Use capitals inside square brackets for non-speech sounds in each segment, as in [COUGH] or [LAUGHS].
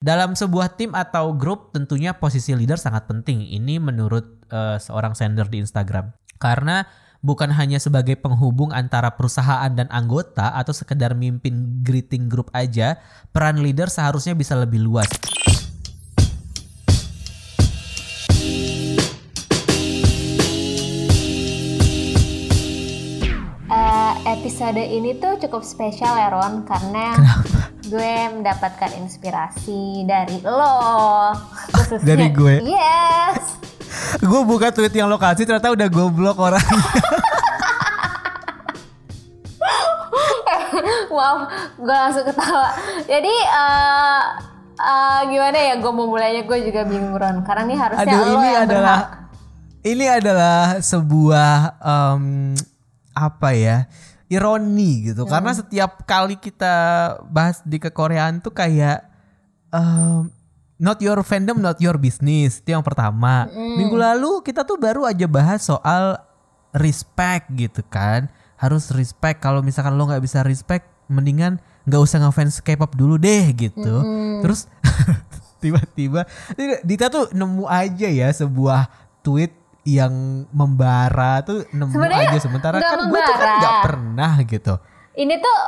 Dalam sebuah tim atau grup tentunya posisi leader sangat penting. Ini menurut uh, seorang sender di Instagram. Karena bukan hanya sebagai penghubung antara perusahaan dan anggota atau sekedar mimpin greeting group aja, peran leader seharusnya bisa lebih luas. Uh, episode ini tuh cukup spesial ya Ron karena Kenapa? Gue mendapatkan inspirasi dari lo khususnya. Dari gue? Yes. gue buka tweet yang lokasi ternyata udah goblok orang. [LAUGHS] wow, gue langsung ketawa. Jadi uh, uh, gimana ya gue mau mulainya gue juga bingung Ron karena ini harusnya Aduh lo ini yang adalah berhak. ini adalah sebuah em, apa ya ironi gitu. Karena setiap kali kita bahas di kekoreaan tuh kayak em, not your fandom not your business. Itu yang pertama. Minggu lalu kita tuh baru aja bahas soal respect gitu kan. Harus respect. Kalau misalkan lo nggak bisa respect mendingan nggak usah ngefans K-pop dulu deh gitu. Terus [LAUGHS] tiba-tiba Dita tuh nemu aja ya sebuah tweet yang membara tuh nemu Sebenarnya aja sementara kan gue tuh kan nggak pernah gitu Ini tuh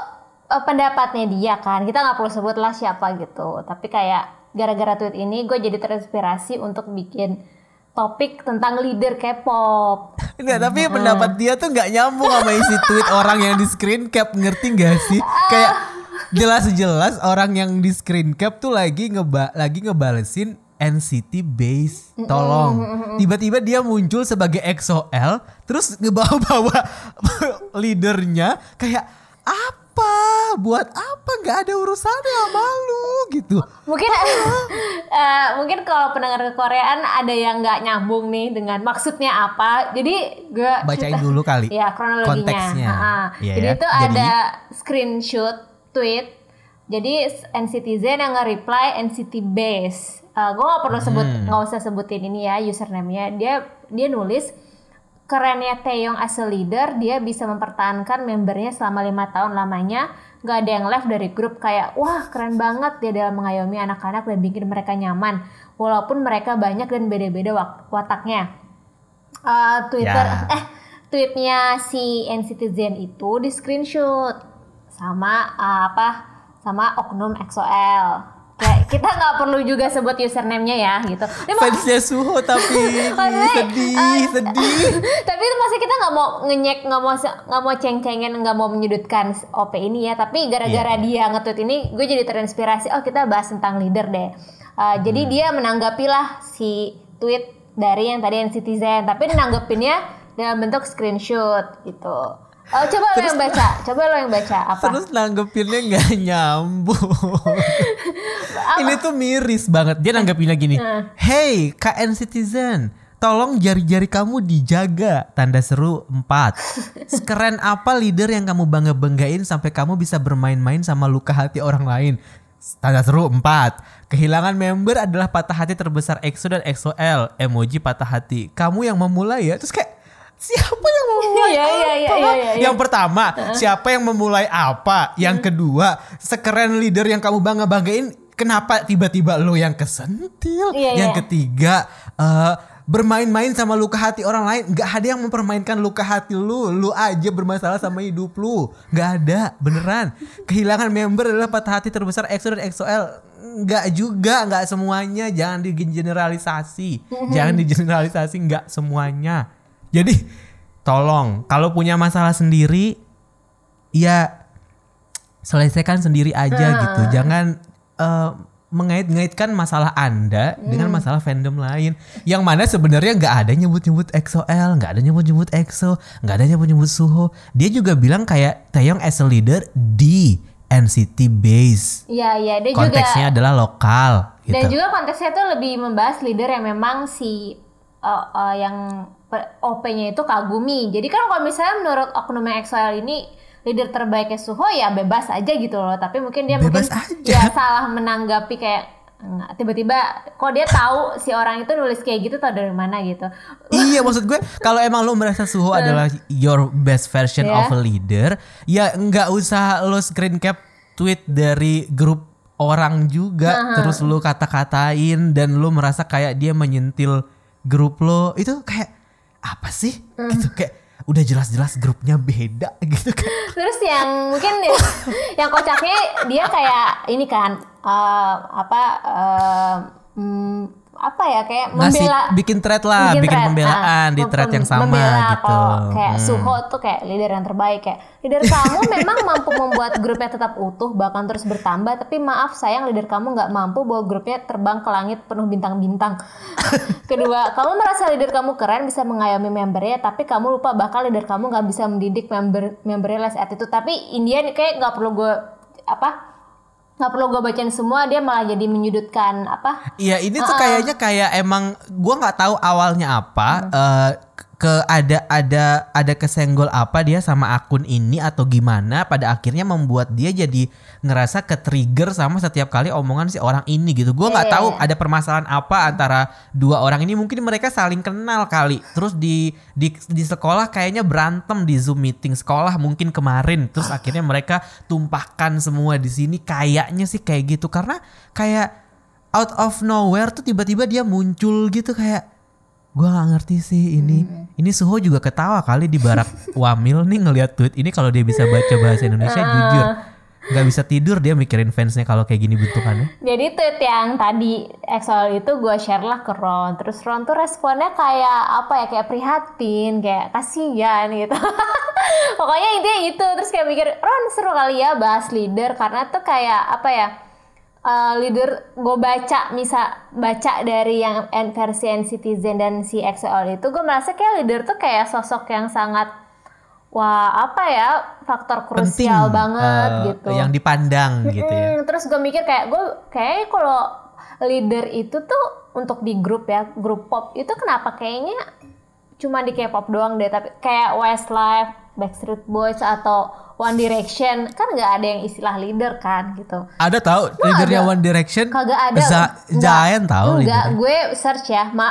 uh, pendapatnya dia kan. Kita nggak perlu sebut lah siapa gitu. Tapi kayak gara-gara tweet ini gue jadi terinspirasi untuk bikin topik tentang leader K-pop. [LAUGHS] Enggak, tapi pendapat dia tuh nggak nyambung sama isi tweet orang yang di screen cap ngerti gak sih? Kayak jelas-jelas orang yang di screen cap tuh lagi ngeba lagi ngebalesin NCT base. Tolong. Tiba-tiba dia muncul sebagai EXO-L terus ngebawa-bawa [LAUGHS] leadernya kayak apa? Buat apa? Nggak ada urusannya sama lu gitu. Mungkin [LAUGHS] eh, mungkin kalau pendengar kekoreaan ada yang nggak nyambung nih dengan maksudnya apa. Jadi gue Bacain dulu kali Ya kronologinya. konteksnya. Ha-ha. Iya Jadi ya. itu Jadi- ada screenshot tweet. Jadi NCTzen yang nge-reply NCT Base. Gue gak perlu sebut, Hmm. nggak usah sebutin ini ya username-nya. Dia dia nulis kerennya Taeyong as a leader, dia bisa mempertahankan membernya selama lima tahun lamanya. Gak ada yang left dari grup kayak wah keren banget dia dalam mengayomi anak-anak dan bikin mereka nyaman. Walaupun mereka banyak dan beda-beda wataknya. Eh, Twitter Ya. eh tweetnya si NCT Zen itu di screenshot sama uh, apa sama oknum XOL. Kita nggak perlu juga sebut username-nya ya gitu. Ini Fansnya Suho tapi Maksudnya, [LAUGHS] sedih, eh, sedih. [LAUGHS] tapi itu pasti kita nggak mau ngenyek nggak mau nggak mau ceng-cengen nggak mau menyudutkan OP ini ya tapi gara-gara Iya. dia nge-tweet ini gue jadi terinspirasi oh kita bahas tentang leader deh Uh, Hmm. jadi dia menanggapilah si tweet dari yang tadi NCTzen tapi nanggepinnya dalam bentuk screenshot gitu Oh, coba lo yang baca coba lo yang baca apa Terus nanggepinnya nggak [LAUGHS] nyambung. Ini tuh miris banget. Dia nanggepinnya gini. Hey KN Citizen, tolong jari-jari kamu dijaga. Tanda seru 4. [LAUGHS] Sekeren apa leader yang kamu bangga-banggain sampai kamu bisa bermain-main sama luka hati orang lain? Tanda seru 4. Kehilangan member adalah patah hati terbesar EXO dan EXO-L. Emoji patah hati. Kamu yang memulai ya. Terus kayak siapa yang memulai Iya, iya, iya, apa? iya, iya, iya. Yang pertama, siapa yang memulai apa? Yang kedua, sekeren leader yang kamu bangga-banggain, kenapa tiba-tiba lo yang kesentil? Iya, yang iya. ketiga, eh, bermain-main sama luka hati orang lain. Gak ada yang mempermainkan luka hati lu. Lu aja bermasalah sama hidup lu. Gak ada, beneran. Kehilangan member adalah patah hati terbesar EXO dan EXO-L. Nggak juga, nggak semuanya. Jangan digeneralisasi. Jangan digeneralisasi, nggak semuanya. Jadi tolong kalau punya masalah sendiri ya selesaikan sendiri aja gitu. Jangan eh, mengait-ngaitkan masalah Anda dengan masalah fandom lain. Yang mana sebenarnya nggak ada nyebut-nyebut EXO-L, nggak ada nyebut-nyebut EXO, nggak ada nyebut-nyebut Suho. Dia juga bilang kayak Taeyong as a leader di NCT base. Iya iya dia Konteksnya juga adalah lokal gitu. Dan juga konteksnya tuh lebih membahas leader yang memang si uh, uh, yang OP-nya itu kagumi. Jadi kan kalau misalnya menurut oknum XOL ini leader terbaiknya Suho ya bebas aja gitu loh. Tapi mungkin dia Bebas mungkin aja. ya salah menanggapi kayak tiba-tiba kok dia tahu si orang itu nulis kayak gitu tau dari mana gitu. iya maksud gue kalau emang lo merasa Suho adalah your best version Ya. of a leader ya nggak usah lo screen cap tweet dari grup orang juga terus lu kata-katain dan lu merasa kayak dia menyentil grup lo itu kayak apa sih? Gitu kayak udah jelas-jelas grupnya beda [LAUGHS] gitu kan. Terus yang mungkin ya, [LAUGHS] yang kocaknya dia kayak ini kan eh, apa eh, hmm, apa ya kayak ngasih membela bikin thread lah bikin, thread, pembelaan ah, di thread yang sama membela gitu. kalau kayak Hmm. Suho tuh kayak leader yang terbaik kayak leader kamu memang mampu membuat grupnya tetap utuh bahkan terus bertambah tapi maaf sayang leader kamu nggak mampu bawa grupnya terbang ke langit penuh bintang-bintang. [LAUGHS] Kedua kamu merasa leader kamu keren bisa mengayomi membernya tapi kamu lupa bakal leader kamu nggak bisa mendidik member membernya less attitude. Tapi Indian kayak nggak perlu gue apa nggak perlu gue bacain semua dia malah jadi menyudutkan apa? Iya ini tuh kayaknya kayak emang gua nggak tahu awalnya apa eh, ke ada ada ada kesenggol apa dia sama akun ini atau gimana pada akhirnya membuat dia jadi ngerasa ke trigger sama setiap kali omongan si orang ini gitu. Gua nggak Iya, tahu ada permasalahan apa antara dua orang ini mungkin mereka saling kenal kali. Terus di di di sekolah kayaknya berantem di Zoom meeting sekolah mungkin kemarin. Terus akhirnya mereka tumpahkan semua di sini kayaknya sih kayak gitu karena kayak out of nowhere tuh tiba-tiba dia muncul gitu kayak gua nggak ngerti sih ini ini Suho juga ketawa kali di barak [LAUGHS] Wamil nih ngelihat tweet ini kalau dia bisa baca bahasa Indonesia jujur nggak bisa tidur dia mikirin fansnya kalau kayak gini bentukannya Jadi tweet yang tadi Excel itu gue share lah ke Ron. Terus Ron tuh responnya kayak apa ya kayak prihatin, kayak kasihan gitu. [LAUGHS] Pokoknya intinya itu. Terus kayak mikir Ron seru kali ya bahas leader karena tuh kayak apa ya eh, leader gue baca misal baca dari yang N- versi Citizen dan si XL itu gue merasa kayak leader tuh kayak sosok yang sangat wah apa ya faktor penting krusial banget eh, gitu. yang dipandang gitu ya. Hmm, terus gue mikir kayak gue kayak kalau leader itu tuh untuk di grup ya grup pop itu kenapa kayaknya cuma di K-pop doang deh tapi kayak Westlife, Backstreet Boys atau One Direction kan nggak ada yang istilah leader kan gitu. ada tahu leadernya One Direction Kagak ada. Za-. Zayn tahu Enggak, gue search ya. Ma,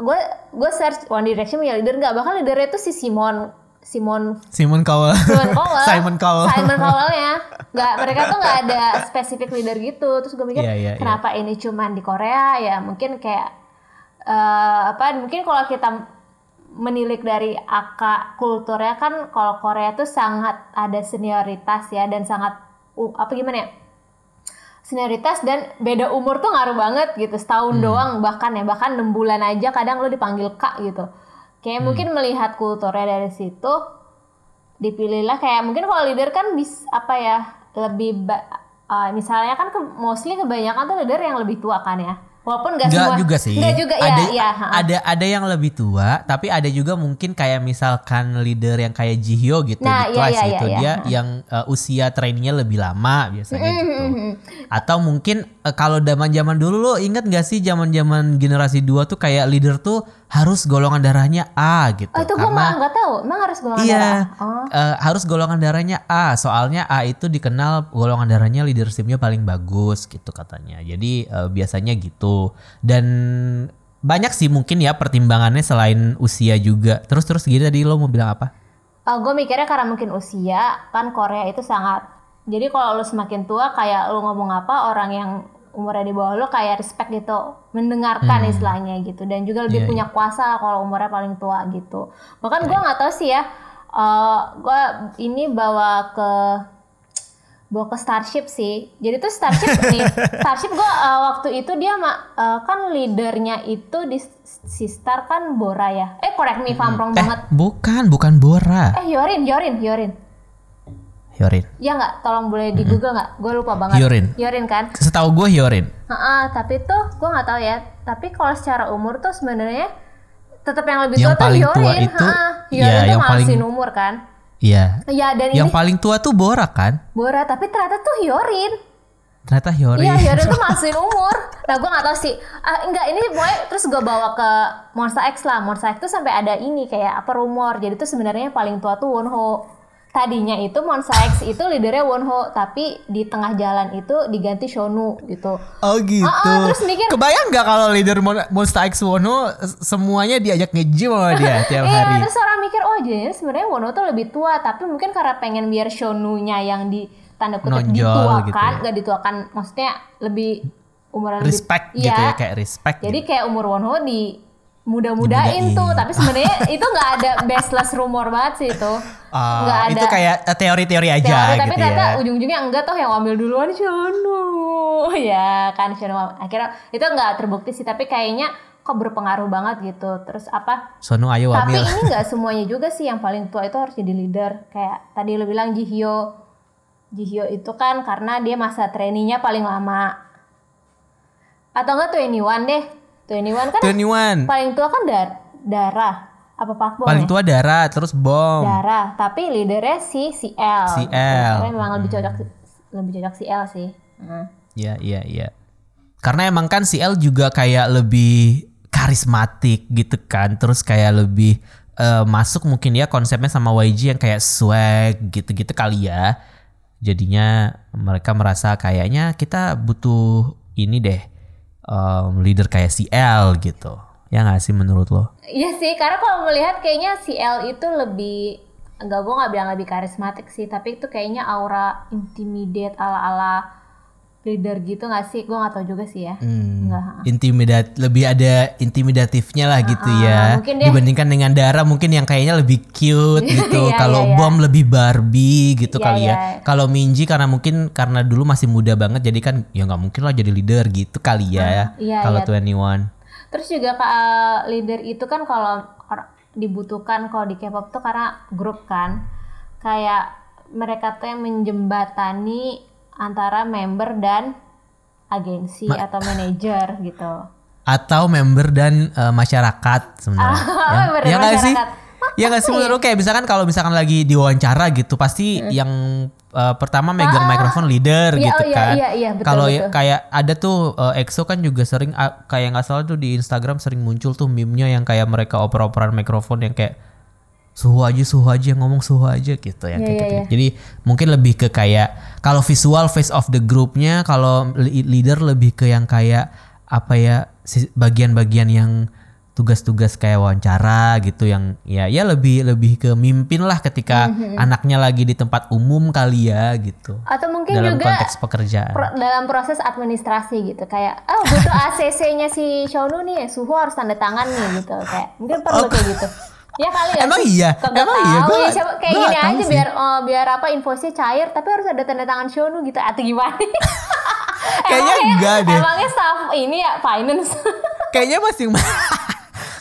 gue gue search One Direction punya leader nggak? Bahkan leadernya itu si Simon Simon Simon Cowell Simon Cowell. [LAUGHS] Simon Cowell Simon Cowell-nya. [LAUGHS] Nggak, mereka tuh nggak ada spesifik leader gitu. Terus gue mikir, Iya, iya, kenapa ini cuman di Korea ya? Mungkin kayak eh apa? Mungkin kalau kita menilik dari akar kulturnya kan kalau Korea tuh sangat ada senioritas ya dan sangat uh, apa gimana ya? senioritas dan beda umur tuh ngaruh banget gitu setahun doang bahkan ya bahkan enam bulan aja kadang lo dipanggil kak gitu. Kayak mungkin melihat kulturnya dari situ dipilihlah kayak mungkin kalau leader kan bis apa ya lebih uh, misalnya kan ke, mostly kebanyakan tuh leader yang lebih tua kan ya walaupun gak Enggak semua juga sih. Nggak juga ya ada, ya ha. ada ada yang lebih tua, tapi ada juga mungkin kayak misalkan leader yang kayak Jihyo gitu Nah, di iya, kelas iya, gitu. iya, dia iya. yang uh, usia trainingnya lebih lama biasanya gitu. Mhm. Atau mungkin uh, kalau zaman-zaman dulu lo inget gak sih zaman-zaman generasi 2 tuh kayak leader tuh harus golongan darahnya A gitu. oh itu gue malah nggak tahu emang harus golongan Iya, darah oh eh, harus golongan darahnya A. Soalnya A itu dikenal golongan darahnya leadershipnya paling bagus gitu katanya. Jadi eh, biasanya gitu. Dan banyak sih mungkin ya pertimbangannya selain usia juga. Terus terus gitu tadi lo mau bilang apa? gue mikirnya karena mungkin usia kan Korea itu sangat jadi kalau lu semakin tua kayak lu ngomong apa orang yang umurnya di bawah lu kayak respect gitu mendengarkan istilahnya gitu. Dan juga lebih Hmm. Iya, punya kuasa lah kalau umurnya paling tua gitu. Bahkan gua nggak tahu sih ya eh gua ini bawa ke bawa ke Starship sih. Jadi tuh Starship [LAUGHS] nih Starship gua eh, waktu itu dia eh, kan leadernya itu di si Star kan Bora ya? Eh correct me if I'm wrong Eh, banget. bukan, bukan Bora. Eh Yorin, Yorin, Yorin. Hyorin. Ya nggak, tolong boleh di Google nggak? Gue lupa banget. Hyorin. Yorin kan? Setahu gue Hyorin. Heeh, tapi tuh gue nggak tahu ya. Tapi kalau secara umur tuh sebenarnya tetap yang lebih Yang tua tuh paling Yorin. tua itu, Heeh, ya, Yorin tuh yang paling- umur kan? Iya. Iya dan Yang ini paling tua tuh Bora kan? Bora, tapi ternyata tuh Yorin. Ternyata Hyorin. Iya, Yorin tuh [LAUGHS] ngalasin umur. Nah, gue nggak tahu sih. Ah, enggak, ini pokoknya terus gue bawa ke Monster X lah. Monster X tuh sampai ada ini kayak apa rumor. Jadi tuh sebenarnya paling tua tuh Wonho. Tadinya itu Monster X itu leadernya Wonho, tapi di tengah jalan itu diganti Shonu gitu. Oh gitu. Ah, ah, terus mikir- Kebayang nggak kalau leader Mon- Monster X Wono s- semuanya diajak nge-gym sama dia [LAUGHS] tiap Iya, hari. terus orang mikir oh jadi sebenarnya Wono tuh lebih tua, tapi mungkin karena pengen biar Shonunya yang di tanda kutip Nonjol dituakan, gitu ya. nggak dituakan, maksudnya lebih umuran respect lebih, gitu Iya. ya kayak respect Jadi gitu. kayak umur Wonho di muda-mudain tuh, tapi sebenarnya itu nggak ada baseless rumor banget sih itu. Ah, nggak ada itu kayak eh, teori-teori aja teori, tapi gitu ternyata ya. ujung-ujungnya enggak toh yang ambil duluan Shono. [LAUGHS] ya kan Shono akhirnya itu nggak terbukti sih, tapi kayaknya kok berpengaruh banget gitu. Terus apa? Sonu ayo Tapi wamil. ini nggak [LAUGHS] semuanya juga sih yang paling tua itu harus jadi leader. Kayak tadi lo bilang Jihyo. Jihyo itu kan karena dia masa trainingnya paling lama. Atau enggak 21 deh. 21 kan 21. paling tua kan dar darah. Apa Pak Bom Paling ya? tua Dara, terus Bom. Darah. Tapi leadernya si CL. CL. Tapi memang lebih cocok lebih cocok CL sih. Nah. Iya, iya, iya. Karena emang kan si L juga kayak lebih karismatik gitu kan. Terus kayak lebih eh, masuk mungkin ya konsepnya sama YG yang kayak swag gitu-gitu kali ya. Jadinya mereka merasa kayaknya kita butuh ini deh em, leader kayak si L gitu. Ya gak sih menurut lo? Iya sih, karena kalau melihat kayaknya si L itu lebih enggak gue nggak bilang lebih karismatik sih, tapi itu kayaknya aura intimidate ala-ala leader gitu nggak sih? Gue nggak tahu juga sih ya. Hmm, Enggak. intimidat lebih ada intimidatifnya lah gitu ya mungkin dia- dibandingkan dengan Dara mungkin yang kayaknya lebih cute [LAUGHS] gitu Iya, kalau iya, iya. Bom lebih Barbie gitu Iya, kali ya iya. kalau Minji karena mungkin karena dulu masih muda banget jadi kan ya nggak mungkin lah jadi leader gitu kali ya iya, kalau iya. 21 Terus juga uh, leader itu kan kalau dibutuhkan kalau di K-pop tuh karena grup kan, kayak mereka tuh yang menjembatani antara member dan agensi atau manajer gitu. atau member dan eh, masyarakat sebenarnya Ah, [LAUGHS] member dan ya nggak sih masyarakat. ya nggak sih menurut lo kayak misalkan kalau misalkan lagi diwawancara gitu pasti yang eh, pertama megang mikrofon leader Hmm. Iya, gitu oh iya, kan iya, iya, betul, kalau ya betul. kayak ada tuh eh, EXO kan juga sering ah, kayak nggak salah tuh di Instagram sering muncul tuh meme-nya yang kayak mereka oper-operan mikrofon yang kayak suhu aja suhu aja ngomong suhu aja gitu Iya, kayak iya, gitu. Jadi mungkin lebih ke kayak kalau visual face of the groupnya kalau leader lebih ke yang kayak apa ya bagian-bagian yang tugas-tugas kayak wawancara gitu yang ya ya lebih lebih ke mimpin lah ketika Mhm. anaknya lagi di tempat umum kali ya gitu Atau mungkin dalam juga konteks pekerjaan. pro- dalam proses administrasi gitu kayak oh butuh ACC-nya si Shonu nih suhu harus tanda tangan nih gitu kayak mungkin perlu kayak gitu [LAUGHS] ya kali ya. Emang iya? Kagak Emang iya? Gua ya, siapa- kayak gua gini aja sih. biar oh, biar apa invoice cair tapi harus ada tanda tangan Shonu gitu. Atau gimana? [LAUGHS] Kayaknya Emangnya- enggak deh. emangnya staff ini ya finance? [LAUGHS] Kayaknya masing [LAUGHS]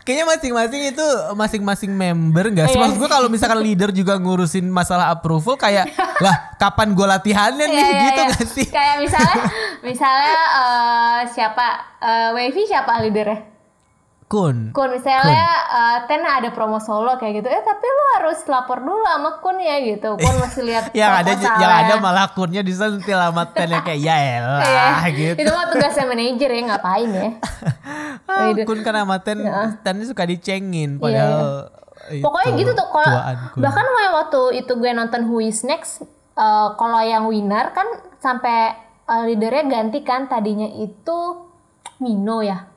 kayaknya masing-masing itu masing-masing member nggak sih? Iya maksud gue kalau misalkan leader juga ngurusin masalah approval kayak lah kapan gue latihannya nih? Iya, iya, gitu iya. nggak sih? Kayak misalnya misalnya eh, siapa eh, Wavy siapa leadernya kun. Kun misalnya eh, Ten ada promo solo kayak gitu eh tapi lu harus lapor dulu sama Kun ya gitu. Kun mesti [LAUGHS] lihat yang ada yang ada malah kunnya disentil sama ten yang kayak ya elah Iya, gitu. Itu mah tugasnya manajer ya ngapain ya? [LAUGHS] Ah, Gitu. kun kan sama ten ten suka dicengin Iya, padahal itu, pokoknya gitu tuh kalau Kun. bahkan waktu itu gue nonton Who is Next eh, kalau yang winner kan sampai eh, leadernya ganti kan tadinya itu Mino ya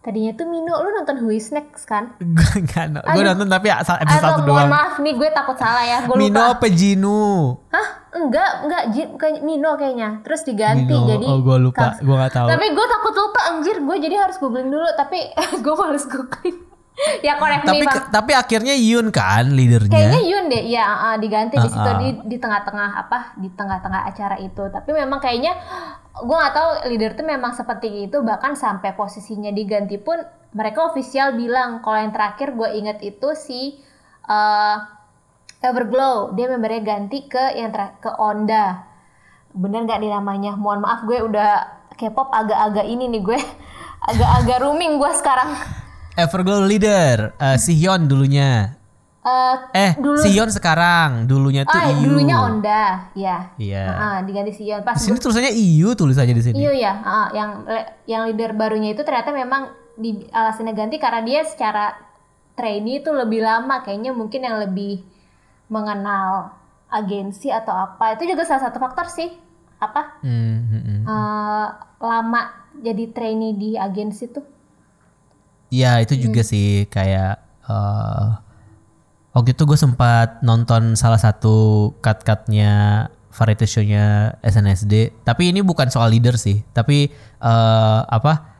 tadinya tuh Mino lu nonton Who is Next kan gue nggak gue Aduh. nonton tapi episode atau satu doang maaf nih gue takut salah ya gue Mino lupa apa Jinu Hah? Enggak, enggak, bukan Mino kayaknya. Terus diganti Mino. jadi Oh, gua lupa. Gua nggak tahu. Tapi gue takut lupa anjir, gue jadi harus googling dulu tapi [LAUGHS] gue males googling. [LAUGHS] ya correct tapi me, tapi akhirnya Yun kan leadernya Kayaknya Yun deh, ya uh, diganti di situ Ah, ah. di di tengah-tengah apa? Di tengah-tengah acara itu. Tapi memang kayaknya gue nggak tahu leader tuh memang seperti itu bahkan sampai posisinya diganti pun mereka official bilang kalau yang terakhir gue inget itu si uh, Everglow dia membernya ganti ke yang ke Onda bener nggak nih namanya? Mohon maaf gue udah K-pop agak-agak ini nih gue [LAUGHS] agak-agak rooming gue sekarang. Everglow leader eh, si Hyun dulunya Eh, eh Dulu- si Hyun sekarang. Dulunya tuh ah, IU. dulunya Onda ya Iya. Ah, diganti si Yeon pas di sini tulisannya IU tulisannya di sini. Iya. Ya, ah, yang yang leader barunya itu ternyata memang di alasannya ganti karena dia secara trainee itu lebih lama kayaknya mungkin yang lebih mengenal agensi atau apa. Itu juga salah satu faktor sih. Apa? Hmm, hmm, eh, lama jadi trainee di agensi tuh. Iya itu juga Hmm. sih. Kayak eh waktu itu gue sempat nonton salah satu cut-cutnya variety show-nya SNSD. Tapi ini bukan soal leader sih, tapi eh, apa?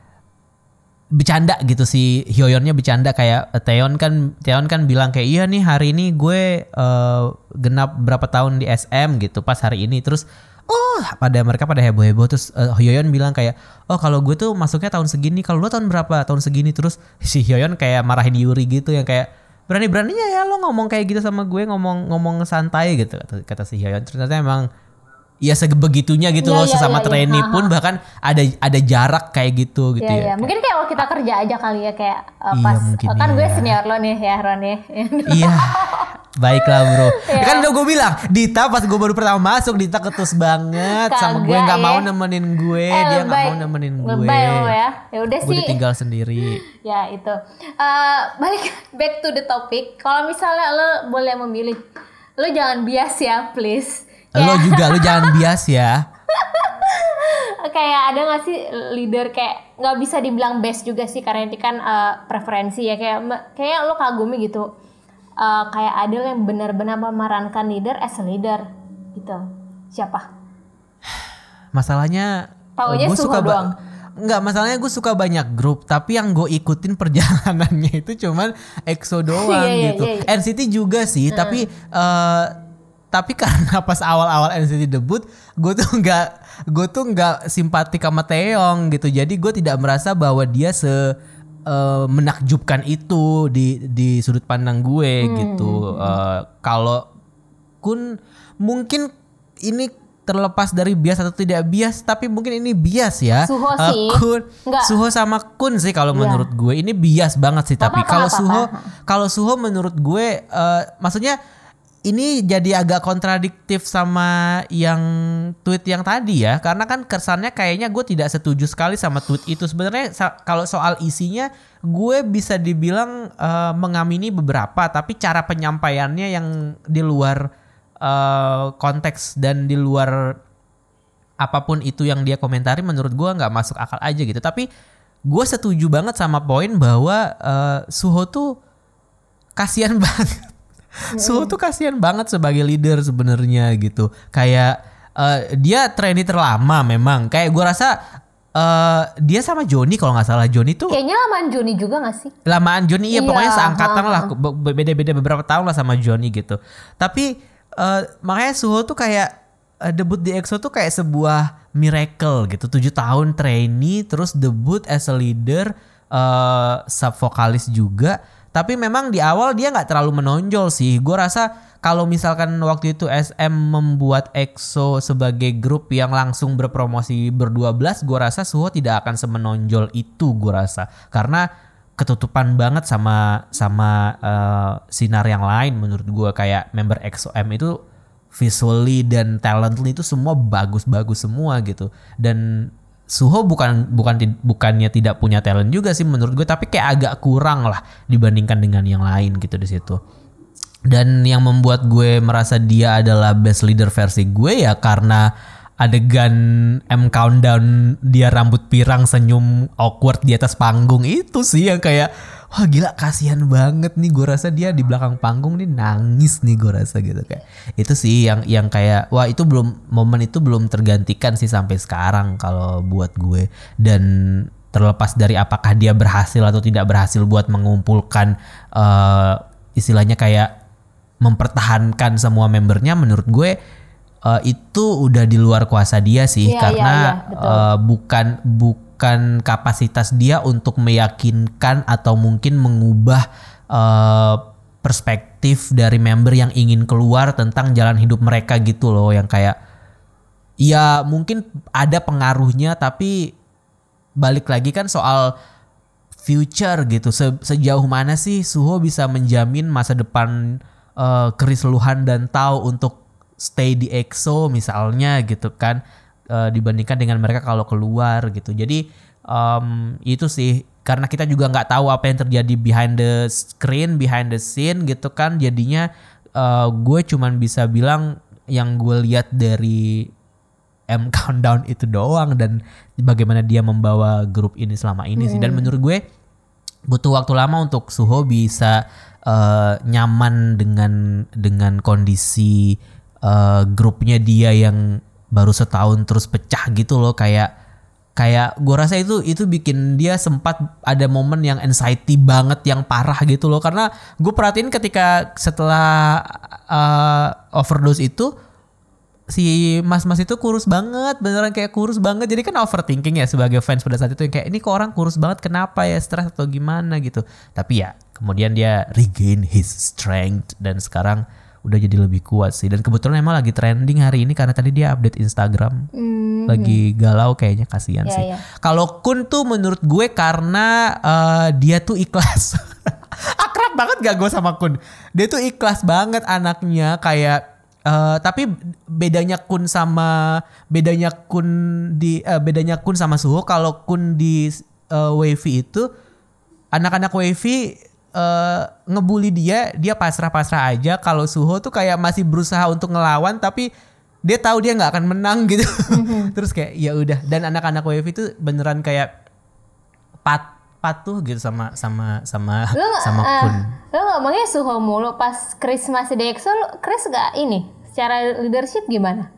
bercanda gitu sih Hyoyeonnya bercanda. Kayak eh, Taeyeon kan Taeyeon kan bilang kayak iya nih hari ini gue eh, genap berapa tahun di SM gitu pas hari ini. Terus oh pada mereka pada heboh heboh terus eh, Hyoyeon bilang kayak oh kalau gue tuh masuknya tahun segini kalau lu tahun berapa? Tahun segini. Terus si Hyoyeon kayak marahin Yuri gitu yang kayak berani beraninya ya lo ngomong kayak gitu sama gue ngomong ngomong santai gitu kata, kata si Hyoyeon ternyata emang ya sebegitunya gitu Iya, loh iya, sesama iya, iya. trainee Ha, pun bahkan ada ada jarak kayak gitu gitu Iya, ya iya. Mungkin kayak kalau kita kerja aja kali ya kayak uh, Iya, pas mungkin kan gue iya. senior lo nih ya Ron ya. Iya. [LAUGHS] Baiklah bro. Iya. [LAUGHS] Kan udah gue bilang, Dita pas gue baru pertama masuk, Dita ketus banget sama gue nggak mau ya. nemenin gue, Eh, dia nggak lebay. mau nemenin gue. Lebay lo ya. Ya udah Gue sih. ditinggal sendiri. [LAUGHS] Ya itu. Eh, balik [LAUGHS] back to the topic. Kalau misalnya lo boleh memilih, lo jangan bias ya, please. Lo juga, lo jangan bias ya. kayak ada gak sih leader kayak nggak bisa dibilang best juga sih karena ini kan eh, preferensi ya kayak me- kayak lo kagumi gitu Eh, kayak ada yang benar-benar memerankan leader as a leader gitu siapa Masalahnya, Taunya gue suka doang. Enggak, masalahnya gue suka banyak grup, tapi yang gue ikutin [LAUGHS] perjalanannya itu cuman EXO [LAUGHS] doang Iya, iya, gitu. iya, iya. NCT juga sih, tapi eh tapi [LAUGHS] karena pas awal-awal NCT debut, gue tuh nggak gue tuh nggak simpatik sama Taeyong gitu. Jadi gue tidak merasa bahwa dia se eh, menakjubkan itu di di sudut pandang gue Hmm. gitu. Eh, Kalau Kun mungkin ini terlepas dari bias atau tidak bias, tapi mungkin ini bias ya. Suho sih. Kun, Enggak. Suho sama Kun sih kalau Iya. menurut gue ini bias banget sih. Tapi kalau. Suho, kalau Suho menurut gue, eh, maksudnya ini jadi agak kontradiktif sama yang tweet yang tadi ya, karena kan kesannya kayaknya gue tidak setuju sekali sama tweet itu. Sebenarnya kalau soal isinya, gue bisa dibilang eh, mengamini beberapa, tapi cara penyampaiannya yang di luar eh, konteks dan di luar apa pun itu yang dia komentari menurut gua nggak masuk akal aja gitu. Tapi gue setuju banget sama poin bahwa eh, Suho tuh kasihan [LAUGHS] banget Suho tuh kasihan banget sebagai leader sebenarnya gitu. Kayak eh, dia trainee terlama memang. Kayak gua rasa eh, dia sama Joni kalau nggak salah. Joni tuh kayaknya lamaan Joni juga gak sih? Lamaan Johnny iya Iya, pokoknya seangkatan ha, lah. be- be- beda-beda beberapa tahun lah sama Johnny gitu. Tapi eh, makanya Suho tuh kayak eh, debut di EXO tuh kayak sebuah miracle gitu. Tujuh tahun trainee terus debut as a leader eh sub vokalis juga tapi memang di awal dia nggak terlalu menonjol sih. Gue rasa kalau misalkan waktu itu SM membuat EXO sebagai grup yang langsung berpromosi berdua belas gue rasa Suho tidak akan semenonjol itu gue rasa. Karena ketutupan banget sama sama eh, sinar yang lain menurut gue kayak member EXO-M itu visually dan talently itu semua bagus-bagus semua gitu. Dan Suho bukan bukan bukannya tidak punya talent juga sih menurut gue tapi kayak agak kurang lah dibandingkan dengan yang lain gitu di situ. Dan yang membuat gue merasa dia adalah best leader versi gue ya karena adegan M countdown dia rambut pirang senyum awkward di atas panggung itu sih yang kayak wah gila kasihan banget nih. Gue rasa dia di belakang panggung nih nangis nih gue rasa gitu kayak. Itu sih yang yang kayak wah itu belum momen itu belum tergantikan sih sampai sekarang kalau buat gue. Dan terlepas dari apakah dia berhasil atau tidak berhasil buat mengumpulkan eh, istilahnya kayak mempertahankan semua membernya menurut gue eh, itu udah di luar kuasa dia sih. Iya, karena iya, betul. eh, bukan bukan kapasitas dia untuk meyakinkan atau mungkin mengubah eh, perspektif dari member yang ingin keluar tentang jalan hidup mereka gitu loh yang kayak ya mungkin ada pengaruhnya tapi balik lagi kan soal future gitu. Se- sejauh mana sih Suho bisa menjamin masa depan eh, kerisluhan dan tahu untuk stay di EXO misalnya gitu kan eh, dibandingkan dengan mereka kalau keluar gitu. Jadi em, itu sih karena kita juga nggak tahu apa yang terjadi behind the screen behind the scene gitu kan. Jadinya eh, gue cuman bisa bilang yang gue lihat dari M [LAUGHS] Countdown itu doang dan bagaimana dia membawa grup ini selama ini sih. Dan menurut gue butuh waktu lama untuk Suho bisa eh, nyaman dengan dengan kondisi eh, grupnya dia yang baru setahun terus pecah gitu loh kayak kayak gue rasa itu itu bikin dia sempat ada momen yang anxiety banget yang parah gitu loh. Karena gue perhatiin ketika setelah eh, overdose itu si mas-mas itu kurus banget beneran kayak kurus banget. Jadi kan overthinking ya sebagai fans pada saat itu yang kayak ini kok orang kurus banget kenapa ya stres atau gimana? gitu. Tapi ya kemudian dia regain his strength dan sekarang udah jadi lebih kuat sih. Dan kebetulan emang lagi trending hari ini karena tadi dia update Instagram. Hmm, lagi galau kayaknya kasihan Iya, sih. iya. kalau Kun tuh menurut gue karena eh, dia tuh ikhlas. [LAUGHS] Akrab banget gak gue sama Kun? Dia tuh ikhlas banget anaknya kayak eh, tapi bedanya Kun sama bedanya Kun di eh, bedanya Kun sama Suho kalau Kun di eh, Wavy itu anak-anak Wavy eh, ngebully dia dia pasrah-pasrah aja. Kalau Suho tuh kayak masih berusaha untuk ngelawan tapi dia tahu dia nggak akan menang [LAUGHS] gitu. Terus kayak ya udah. Dan anak-anak Wavy itu beneran kayak pat patuh gitu sama sama sama Lu sama ah, Kun. Lu ngomongnya Suho mulu pas Chris masih di EXO, Chris gak ini? Secara leadership gimana?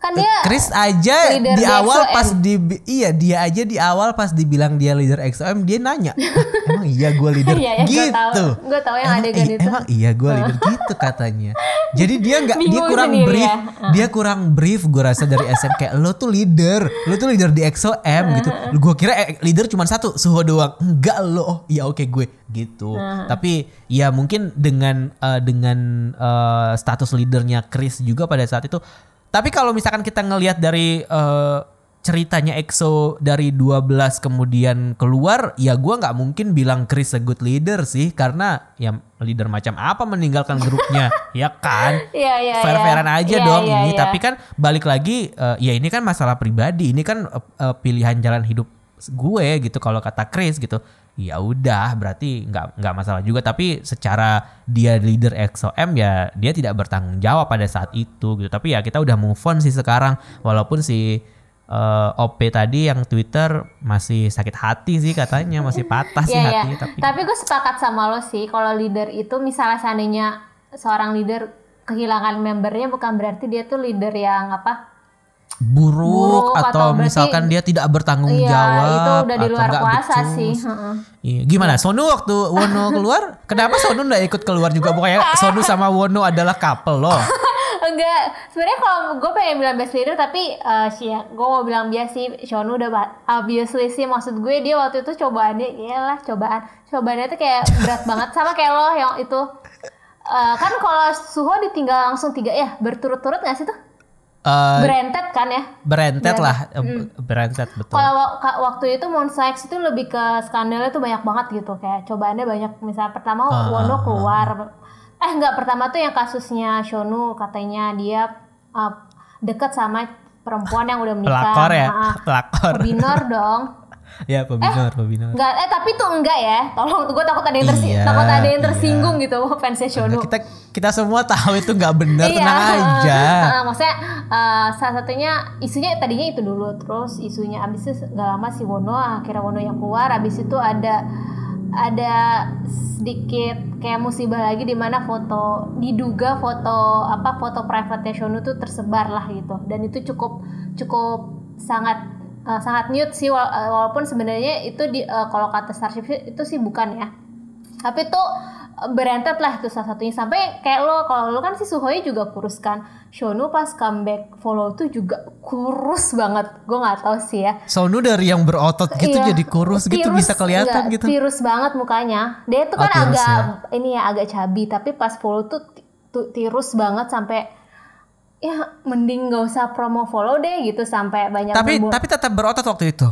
Kan dia Chris aja di awal XOM. pas di iya dia aja di awal pas dibilang dia leader XOM dia nanya "Ah, [LAUGHS] emang iya gue leader? Iya, gua gitu. Tahu. Gua tahu yang emang, adegan i- itu. emang iya gue leader gitu katanya. Jadi dia nggak dia kurang sendiri brief ya. dia kurang brief gue rasa dari SM kayak lo tuh leader lo tuh leader di XOM gitu. gue kira eh, leader cuma satu Suho doang. Enggak lo. Oh iya oke gue. Gitu. Tapi ya mungkin dengan eh, dengan eh, status leadernya Chris juga pada saat itu tapi kalau misalkan kita ngelihat dari eh, ceritanya EXO dari 12 kemudian keluar, ya gua nggak mungkin bilang Chris a good leader sih karena ya leader macam apa meninggalkan grupnya, [LAUGHS] ya kan? Iya, iya, Fair-fairan iya. aja Iya, dong iya, ini, iya. tapi kan balik lagi eh, ya ini kan masalah pribadi, ini kan eh, eh, pilihan jalan hidup gue gitu kalau kata Chris gitu. Ya udah berarti nggak nggak masalah juga tapi secara dia leader EXO-M ya dia tidak bertanggung jawab pada saat itu gitu. Tapi ya kita udah move on sih sekarang walaupun si eh, OP tadi yang Twitter masih sakit hati sih katanya masih patah sih Iya, iya. hatinya tapi Tapi gue sepakat sama lo sih kalau leader itu misalnya seandainya seorang leader kehilangan membernya bukan berarti dia tuh leader yang apa? Buruk, buruk atau, atau berarti- misalkan dia tidak bertanggung Iya, jawab itu udah di atau luar nggak kuasa becus. sih. heeh. Iya. Gimana Sonu waktu Wono keluar? [LAUGHS] Kenapa Sonu nggak ikut keluar juga? Pokoknya Sonu sama Wono adalah couple loh. [LAUGHS] Enggak, sebenarnya kalau gue pengen bilang best leader tapi eh sih ya, gue mau bilang biasa sih Shonu udah obviously sih maksud gue dia waktu itu cobaannya iyalah cobaan cobaannya tuh kayak berat banget sama kayak lo yang itu Eh, kan kalau Suho ditinggal langsung tiga ya berturut-turut gak sih tuh Eh, berentet kan ya? berentet lah, eh, berentet betul. kalau wa- ka- waktu itu Monsta X itu lebih ke skandalnya tuh banyak banget gitu. Kayak cobaannya banyak. Misalnya pertama Ah, Wono keluar. eh enggak pertama tuh yang kasusnya Shonu katanya dia uh, deket sama perempuan yang udah menikah. Pelakor ya, Ah, ah. pelakor. Binor dong ya, pebinor, pebinor. enggak eh tapi tuh enggak ya tolong gue takut ada yang tersi- Iya, takut ada yang iya. tersinggung gitu fansnya Shonu Kita kita semua tahu itu nggak benar, Iya, tenang aja. Heeh, maksudnya eh, salah satunya isunya tadinya itu dulu, terus isunya abis itu gak lama si Wono akhirnya Wono yang keluar, abis itu ada ada sedikit kayak musibah lagi di mana foto diduga foto apa foto private Shonu tuh tersebar lah gitu dan itu cukup cukup sangat eh, sangat nude sih wala- eh, walaupun sebenarnya itu di eh, kalau kata Starship itu sih bukan ya. Tapi tuh berentet lah itu salah satunya. Sampai kayak lo kalau lo kan si Suhoi juga kurus kan. Shonu pas comeback follow tuh juga kurus banget. Gue nggak tahu sih ya. Sonu dari yang berotot gitu Iya, jadi kurus gitu tirus, bisa kelihatan enggak, gitu. tirus banget mukanya. Dia tuh Oh, kan tirus agak ya. ini ya agak cabi tapi pas follow tuh tirus banget sampai ya mending gak usah promo follow deh gitu sampai banyak Tapi berbu- tapi tetap berotot waktu itu.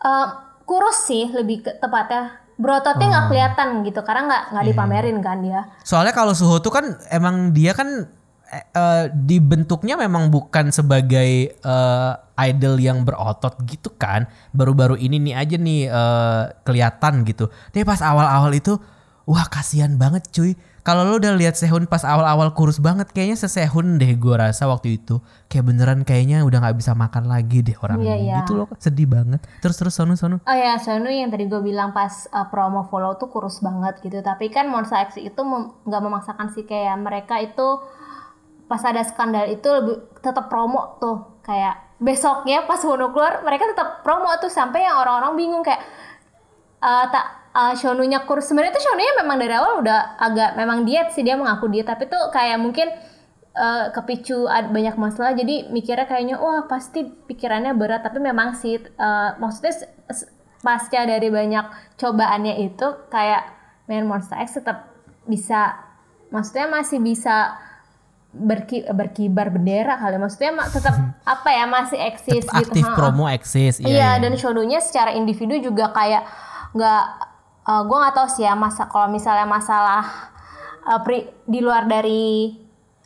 Eh, kurus sih lebih ke, tepatnya berototnya Oh. nggak kelihatan gitu karena nggak Iya, nggak dipamerin kan dia Soalnya kalau Suho tuh kan emang dia kan eh, eh, dibentuknya memang bukan sebagai eh, idol yang berotot gitu kan. Baru-baru ini nih aja nih eh, kelihatan gitu. Tapi pas awal-awal itu wah kasihan banget cuy. Kalau lo udah lihat Sehun pas awal-awal kurus banget kayaknya sesehun deh gue rasa waktu itu. Kayak beneran kayaknya udah nggak bisa makan lagi deh orang ini. iya. gitu loh sedih banget. Terus terus Sonu Sonu. Oh ya, Sonu yang tadi gue bilang pas uh, promo follow tuh kurus banget gitu. Tapi kan Monsta X itu mem- nggak memaksakan sih kayak mereka itu pas ada skandal itu lebih tetap promo tuh kayak besoknya pas Wono keluar mereka tetap promo tuh sampai yang orang-orang bingung kayak eh tak uh, Shonunya kurus sebenarnya tuh Shonunya memang dari awal udah agak memang diet sih dia mengaku diet. Tapi tuh kayak mungkin eh, kepicu banyak masalah. Jadi mikirnya kayaknya wah pasti pikirannya berat. Tapi memang sih eh, maksudnya pasca dari banyak cobaannya itu kayak main Monster X tetap bisa maksudnya masih bisa berki berkibar bendera kali. Maksudnya ma- tetap [LAUGHS] apa ya masih eksis Tetap gitu. aktif ha-ha. promo eksis. Iya, dan shownya secara individu juga kayak nggak eh, gua nggak tahu sih ya masa kalau misalnya masalah eh, pri, di luar dari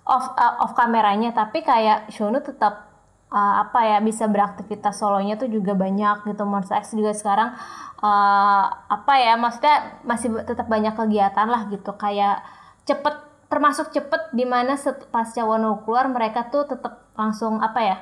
off eh, off kameranya tapi kayak Shonu tetap eh, apa ya bisa beraktivitas solonya tuh juga banyak gitu. Monster X juga sekarang eh, apa ya maksudnya masih tetap banyak kegiatan lah gitu. Kayak cepet termasuk cepet di mana pasca Wano keluar mereka tuh tetap langsung apa ya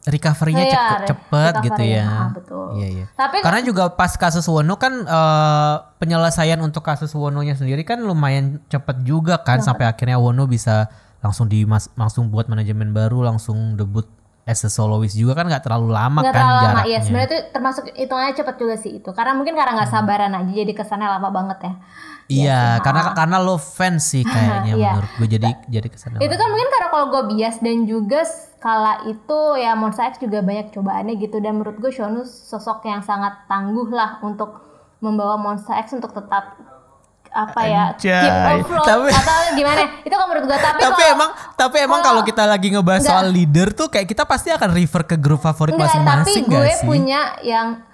Recovery-nya Iya, cepet, cepet gitu recovery-nya, ya. ah, betul. Iya, iya. Tapi Karena juga pas kasus Wono kan eh, penyelesaian untuk kasus Wononya sendiri kan lumayan cepet juga kan sampai akhirnya Wono bisa langsung di langsung buat manajemen baru, langsung debut as a soloist juga kan nggak terlalu lama nggak kan terlalu lama jaraknya. ya sebenarnya itu termasuk hitungannya cepet juga sih itu karena mungkin karena nggak sabaran aja jadi kesannya lama banget ya Iya, karena karena lo fans sih kayaknya Iya. menurut gue jadi jadi ke sana. itu kan mungkin karena kalau gue bias dan juga kala itu ya Monster X juga banyak cobaannya gitu dan menurut gue Shonu sosok yang sangat tangguh lah untuk membawa Monster X untuk tetap apa ya Anjay. keep afloat Tapi- atau gimana itu kalau menurut gue [LAUGHS] tapi, tapi kalau- emang tapi emang kalau kita lagi ngebahas Enggak. soal leader tuh kayak kita pasti akan refer ke grup favorit Enggak, tapi masing-masing gue sih? punya yang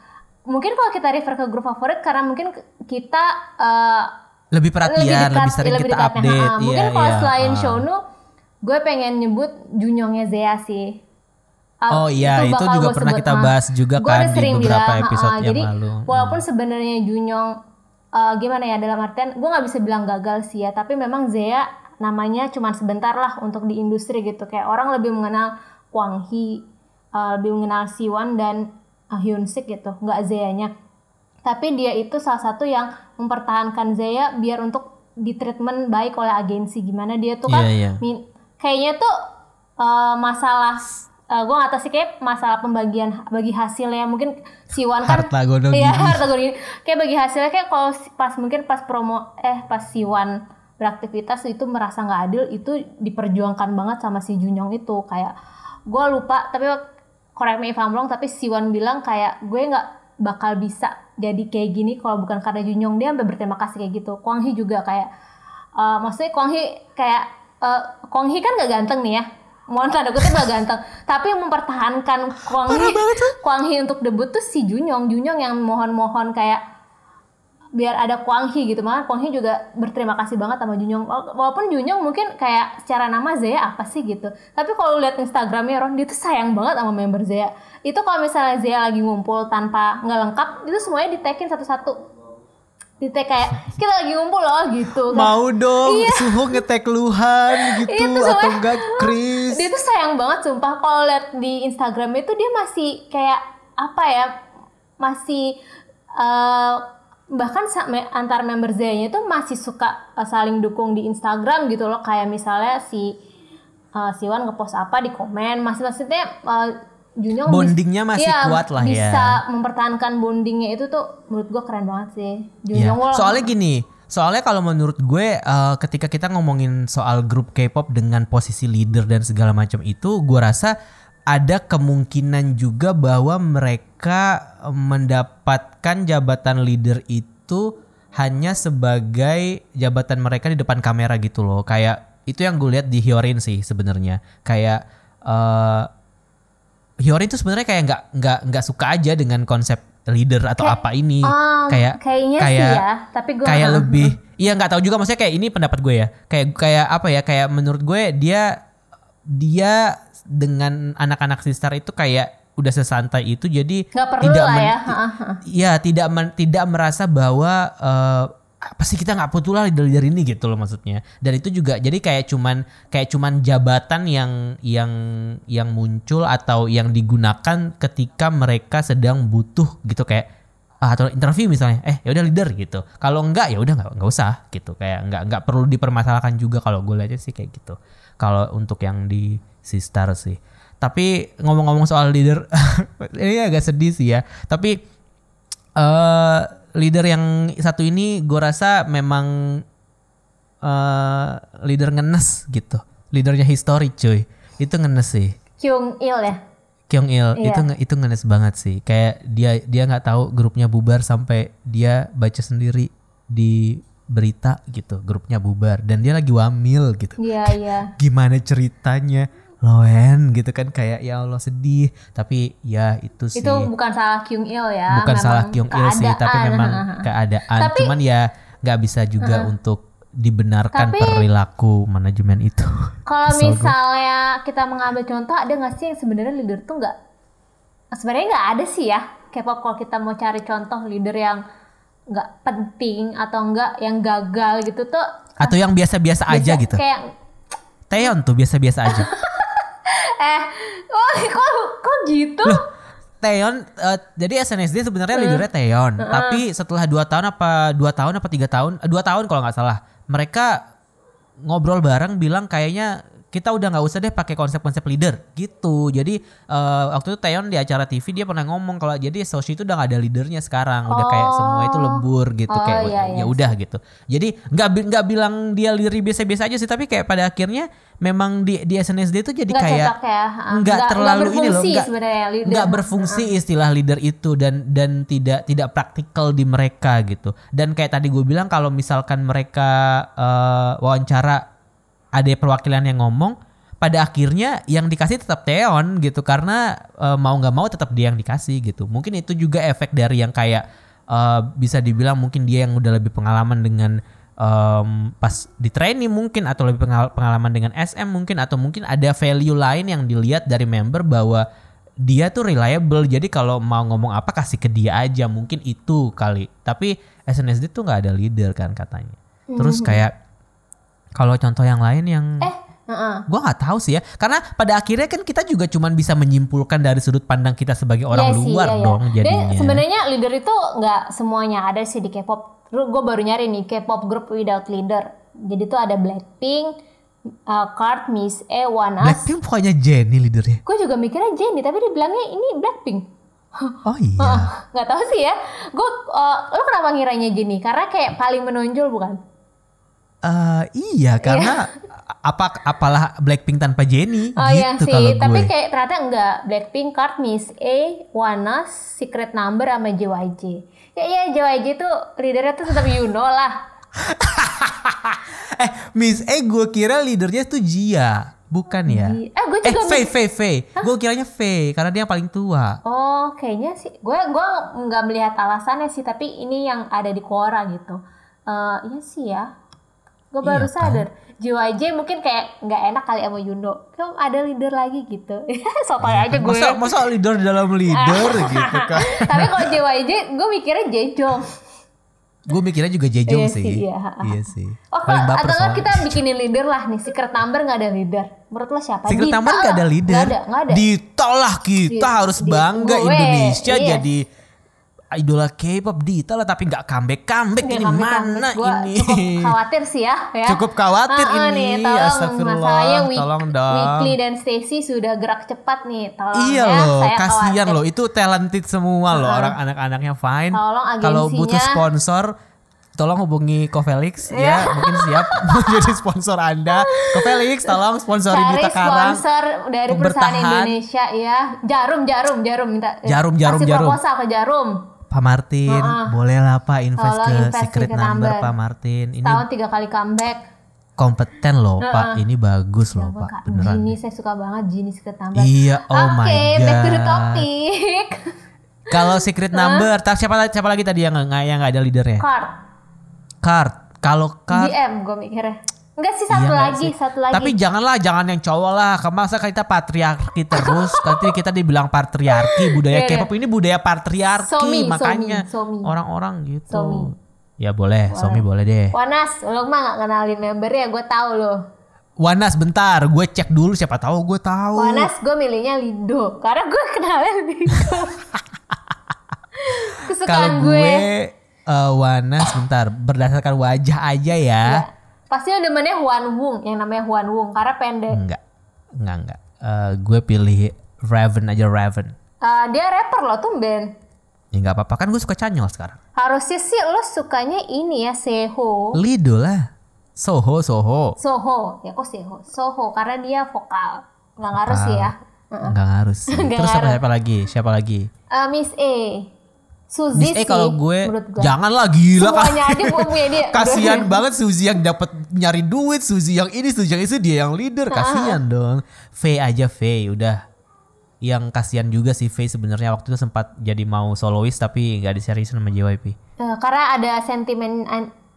mungkin kalau kita refer ke grup favorit karena mungkin kita eh, lebih perhatian, lebih, dekat- sering kita dekatnya. update. Ha-ha. Mungkin iya, kalau iya. selain Ah. Shonu, gue pengen nyebut Junyongnya Zea sih. Ah, Oh iya, itu bakal juga pernah sebut, kita ha. bahas juga Gue kan di beberapa bilang, episode ha-ha. yang Jadi lalu. Hmm. walaupun sebenarnya Junyong eh, gimana ya dalam artian gue nggak bisa bilang gagal sih ya, tapi memang Zea namanya cuma sebentar lah untuk di industri gitu. Kayak orang lebih mengenal Kwang Hee, eh, lebih mengenal Siwon dan uh, Hyun Sik gitu, nggak Zea-nya tapi dia itu salah satu yang mempertahankan Zaya biar untuk di treatment baik oleh agensi. Gimana dia tuh kan Iya, iya. min- kayaknya tuh eh, masalah gue gak tahu sih kayak masalah pembagian bagi hasilnya. Mungkin Siwan kan Harta gono iya [LAUGHS] harta gono gini kayak bagi hasilnya kayak kalau si- pas mungkin pas promo eh pas Siwan beraktivitas itu merasa nggak adil itu diperjuangkan banget sama si Junyong itu. Kayak gue lupa tapi correct me if I'm wrong tapi Siwan bilang kayak gue nggak bakal bisa jadi kayak gini kalau bukan karena Junyong dia sampai berterima kasih kayak gitu. Kwang Hee juga kayak eh, maksudnya Kwang Hee kayak eh, Kwang Hee kan gak ganteng nih ya. Mohon tanda kutip gak ganteng. Tapi yang mempertahankan Kwang Hee Kwang Hee untuk debut tuh si Junyong Junyong yang mohon-mohon kayak biar ada Kwang Hee gitu. Makanya Kwang Hee juga berterima kasih banget sama Junyong Wala- walaupun Junyong mungkin kayak secara nama Zaya apa sih gitu. Tapi kalau lihat Instagramnya Ron dia tuh sayang banget sama member Zaya. Itu kalau misalnya Zaya lagi ngumpul tanpa nggak lengkap itu semuanya di tagin satu-satu. Di tag kayak kita lagi ngumpul loh gitu kan. Mau dong, Iya. suhu ngetek Luhan gitu Itu atau enggak Chris. dia tuh sayang banget sumpah. Kalau lihat di Instagram itu dia masih kayak apa ya masih eh, bahkan antar member Zaya itu masih suka eh, saling dukung di Instagram gitu loh kayak misalnya si eh, Siwan ngepost apa di komen masih maksudnya Junyong bis- Bondingnya masih iya, kuat lah ya. bisa mempertahankan bondingnya itu tuh menurut gua keren banget sih Iya. Junyong wala- Soalnya gini, soalnya kalau menurut gue eh, ketika kita ngomongin soal grup K-pop dengan posisi leader dan segala macam itu, gue rasa ada kemungkinan juga bahwa mereka eh, mendapatkan jabatan leader itu hanya sebagai jabatan mereka di depan kamera gitu loh. Kayak itu yang gue lihat di Hyorin sih sebenarnya. Kayak eh Hyorin tuh sebenarnya kayak nggak nggak nggak suka aja dengan konsep leader atau apa ini Ah, kayak kayaknya kayak sih ya tapi gua kayak lebih iya nggak tahu juga maksudnya kayak ini pendapat gue ya kayak kayak apa ya kayak menurut gue dia dia dengan anak-anak sister itu kayak udah sesantai itu jadi tidak lah men- ya. Iya tidak men- tidak merasa bahwa eh, apa sih kita nggak butuh lah leader ini gitu loh maksudnya. Dan itu juga jadi kayak cuman kayak cuman jabatan yang yang yang muncul atau yang digunakan ketika mereka sedang butuh gitu kayak ah, atau interview misalnya eh ya udah leader gitu. Kalau enggak ya udah nggak nggak usah gitu. Kayak nggak nggak perlu dipermasalahkan juga kalau gue lihatnya sih kayak gitu. Kalau untuk yang di Sistar sih. Tapi ngomong-ngomong soal leader, [LAUGHS] ini agak sedih sih ya. Tapi eh leader yang satu ini gue rasa memang eh leader ngenes gitu. Leadernya history cuy. Itu ngenes sih. Kyung Il ya. Kyung Il Iya. itu itu ngenes banget sih. Kayak dia dia nggak tahu grupnya bubar sampai dia baca sendiri di berita gitu, grupnya bubar dan dia lagi wamil gitu. Iya [LAUGHS] iya. Gimana ceritanya? Loen gitu kan kayak ya Allah sedih, tapi ya itu sih Itu bukan salah Kyung Il ya. bukan memang salah Kyung Il sih, tapi memang [LAUGHS] keadaan. Tapi- Cuman ya nggak bisa juga [LAUGHS] untuk dibenarkan Tapi- perilaku manajemen itu. Kalau [LAUGHS] misalnya kita mengambil contoh, ada nggak sih yang sebenarnya leader tuh nggak? Sebenarnya nggak ada sih ya. K-pop kalau kita mau cari contoh leader yang nggak penting atau enggak yang gagal gitu tuh Atau yang biasa-biasa aja gitu. Kayak Taeyeon tuh biasa-biasa aja. Eh, oh, kok kok gitu? Taeyeon eh, jadi SNSD sebenarnya leadernya Taeyeon, tapi setelah dua tahun apa dua tahun apa tiga tahun, eh, dua tahun kalau nggak salah, mereka ngobrol bareng bilang kayaknya kita udah nggak usah deh pakai konsep-konsep leader gitu. Jadi eh, waktu itu Taeyeon di acara TV dia pernah ngomong kalau jadi Soshi itu udah nggak ada leadernya sekarang, udah kayak semua itu lembur gitu Oh, kayak iya, iya. ya udah gitu. Jadi nggak nggak bilang dia leader biasa-biasa aja sih, tapi kayak pada akhirnya memang di di SNSD itu jadi Nggak kayak ya. Ah, nggak nggak- terlalu ini loh, berfungsi nggak berfungsi istilah leader itu dan dan tidak tidak praktikal di mereka gitu. Dan kayak tadi gue bilang kalau misalkan mereka eh, wawancara ada perwakilan yang ngomong, pada akhirnya yang dikasih tetap Teon gitu karena eh, mau nggak mau tetap dia yang dikasih gitu. Mungkin itu juga efek dari yang kayak eh, bisa dibilang mungkin dia yang udah lebih pengalaman dengan em, pas di training mungkin atau lebih pengal- pengalaman dengan SM mungkin atau mungkin ada value lain yang dilihat dari member bahwa dia tuh reliable. Jadi kalau mau ngomong apa kasih ke dia aja mungkin itu kali. Tapi SNSD tuh nggak ada leader kan katanya. Terus kayak kalau contoh yang lain yang. Eh, heeh. gua nggak tahu sih ya karena pada akhirnya kan kita juga cuman bisa menyimpulkan dari sudut pandang kita sebagai orang sih, luar iya, iya. dong Dan jadinya sebenarnya leader itu nggak semuanya ada sih di K-pop. Gue baru nyari nih K-pop group without leader. Jadi tuh ada Blackpink, uh, Card, Miss A, One Us. Blackpink pokoknya Jennie leadernya Gue juga mikirnya Jennie, tapi dibilangnya ini Blackpink. oh iya Heeh, [LAUGHS] Nggak tahu sih ya. Gue, uh, lo kenapa ngiranya Jennie? Karena kayak paling menonjol bukan? Eh, iya karena apa apalah Blackpink tanpa Jennie Oh iya gitu sih, kalau gue tapi kayak ternyata enggak. Blackpink, Card, Miss A, Us, Secret Number, sama JYJ. Ya iya JYJ tuh leadernya tuh tetap Yuno lah. [LAUGHS] eh Miss E gue kira leadernya tuh Jia bukan ya eh, gue eh juga Faye Faye Faye gue kiranya Faye karena dia yang paling tua Oh, kayaknya sih. Gue gua nggak melihat alasannya sih, tapi ini yang ada di Quora gitu. Eh, iya sih ya. Gue Iya baru kan? sadar. JYJ mungkin kayak nggak enak kali sama Yundo. Kan ada leader lagi gitu. [LAUGHS] Sotoy aja gue. masa masa leader di dalam leader [LAUGHS] gitu kan [LAUGHS] tapi kalau JYJ, gue mikirnya Jejong. gue mikirnya juga Jejong Iya sih sih, iya. iya sih Oh, paling kalau- baper atau nggak soalnya kita bikinin leader lah nih. Secret number nggak ada leader. Menurut lo siapa? Secret Dita Number gak ada leader Nggak ada, nggak ada. Dita lah kita Di- harus di- bangga gue, Indonesia yes. jadi idola K-pop Dita lah tapi nggak comeback comeback ini kami mana Gua ini Cukup khawatir sih ya. ya. Cukup khawatir Ah, ah, ini, Nih, tolong astagfirullah, Week- tolong dong. Weekly dan Stacy sudah gerak cepat nih. Tolong Iya ya, loh, saya kasihan loh. Itu talented semua loh orang anak-anaknya fine. Tolong Kalau butuh sponsor, tolong hubungi Kofelix Iya. ya, [LAUGHS] mungkin siap [LAUGHS] menjadi sponsor Anda. Kofelix, tolong sponsori Cari Dita Karang. sponsor dari untuk perusahaan bertahan. Indonesia ya. Jarum, jarum, jarum minta. Jarum, jarum, kasih jarum. proposal ke jarum. Pak Martin, boleh lah Pak invest ke invest secret Secret number Number. Pak Martin. Ini Tahun tiga kali comeback. kompeten loh Pak, ini bagus loh Coba, Pak, Kak, beneran. Gini saya suka banget Gini Secret Number. Iya, oh my Oke, back to the God. topic. [LAUGHS] Kalau secret number, tar- siapa siapa lagi tadi yang nggak yang nggak ada leadernya? Card. Card. Kalau card DM gue mikirnya. Enggak sih satu Iya lagi, sih? satu lagi. Tapi janganlah, jangan yang cowok lah. Masa kita patriarki terus, [LAUGHS] nanti kita dibilang patriarki. Budaya Iya, iya. K-pop ini budaya patriarki, Somi, makanya orang-orang gitu. Somi. Ya boleh, Somi boleh deh. Wanas, lo mah gak kenalin membernya, gue tahu lo. Wanas bentar, gue cek dulu siapa tahu gue tahu. Wanas, gue milihnya Lido, karena gue kenalin. [LAUGHS] Kalau Kesukaan gue gue. eh, Wanas bentar, berdasarkan wajah aja ya. Iya. Pasti lo demennya Huan Wung, yang namanya Huan Wung karena pendek. Enggak. Enggak, enggak. Eh, gue pilih Raven aja Raven. Eh, dia rapper loh tuh Ben. Ya enggak apa-apa kan gue suka Canyol sekarang. Harusnya sih lo sukanya ini ya Seho. Lido lah. Soho, Soho. Soho, ya kok Seho? Soho karena dia vokal. Nggak ngaruh sih ya. Enggak harus. [LAUGHS] Nggak Terus siapa, ngaruh. siapa lagi? Siapa lagi? Eh, Miss A. Suzy sih, kalau gue gue. janganlah gila kan. Semuanya aja gue punya dia. [LAUGHS] Kasihan banget Suzy yang dapat nyari duit, Suzy yang ini, Suzy yang itu dia yang leader. Kasihan dong. V aja V udah. Yang kasihan juga si V sebenarnya waktu itu sempat jadi mau soloist tapi nggak diseriusin sama JYP. Eh, karena ada sentimen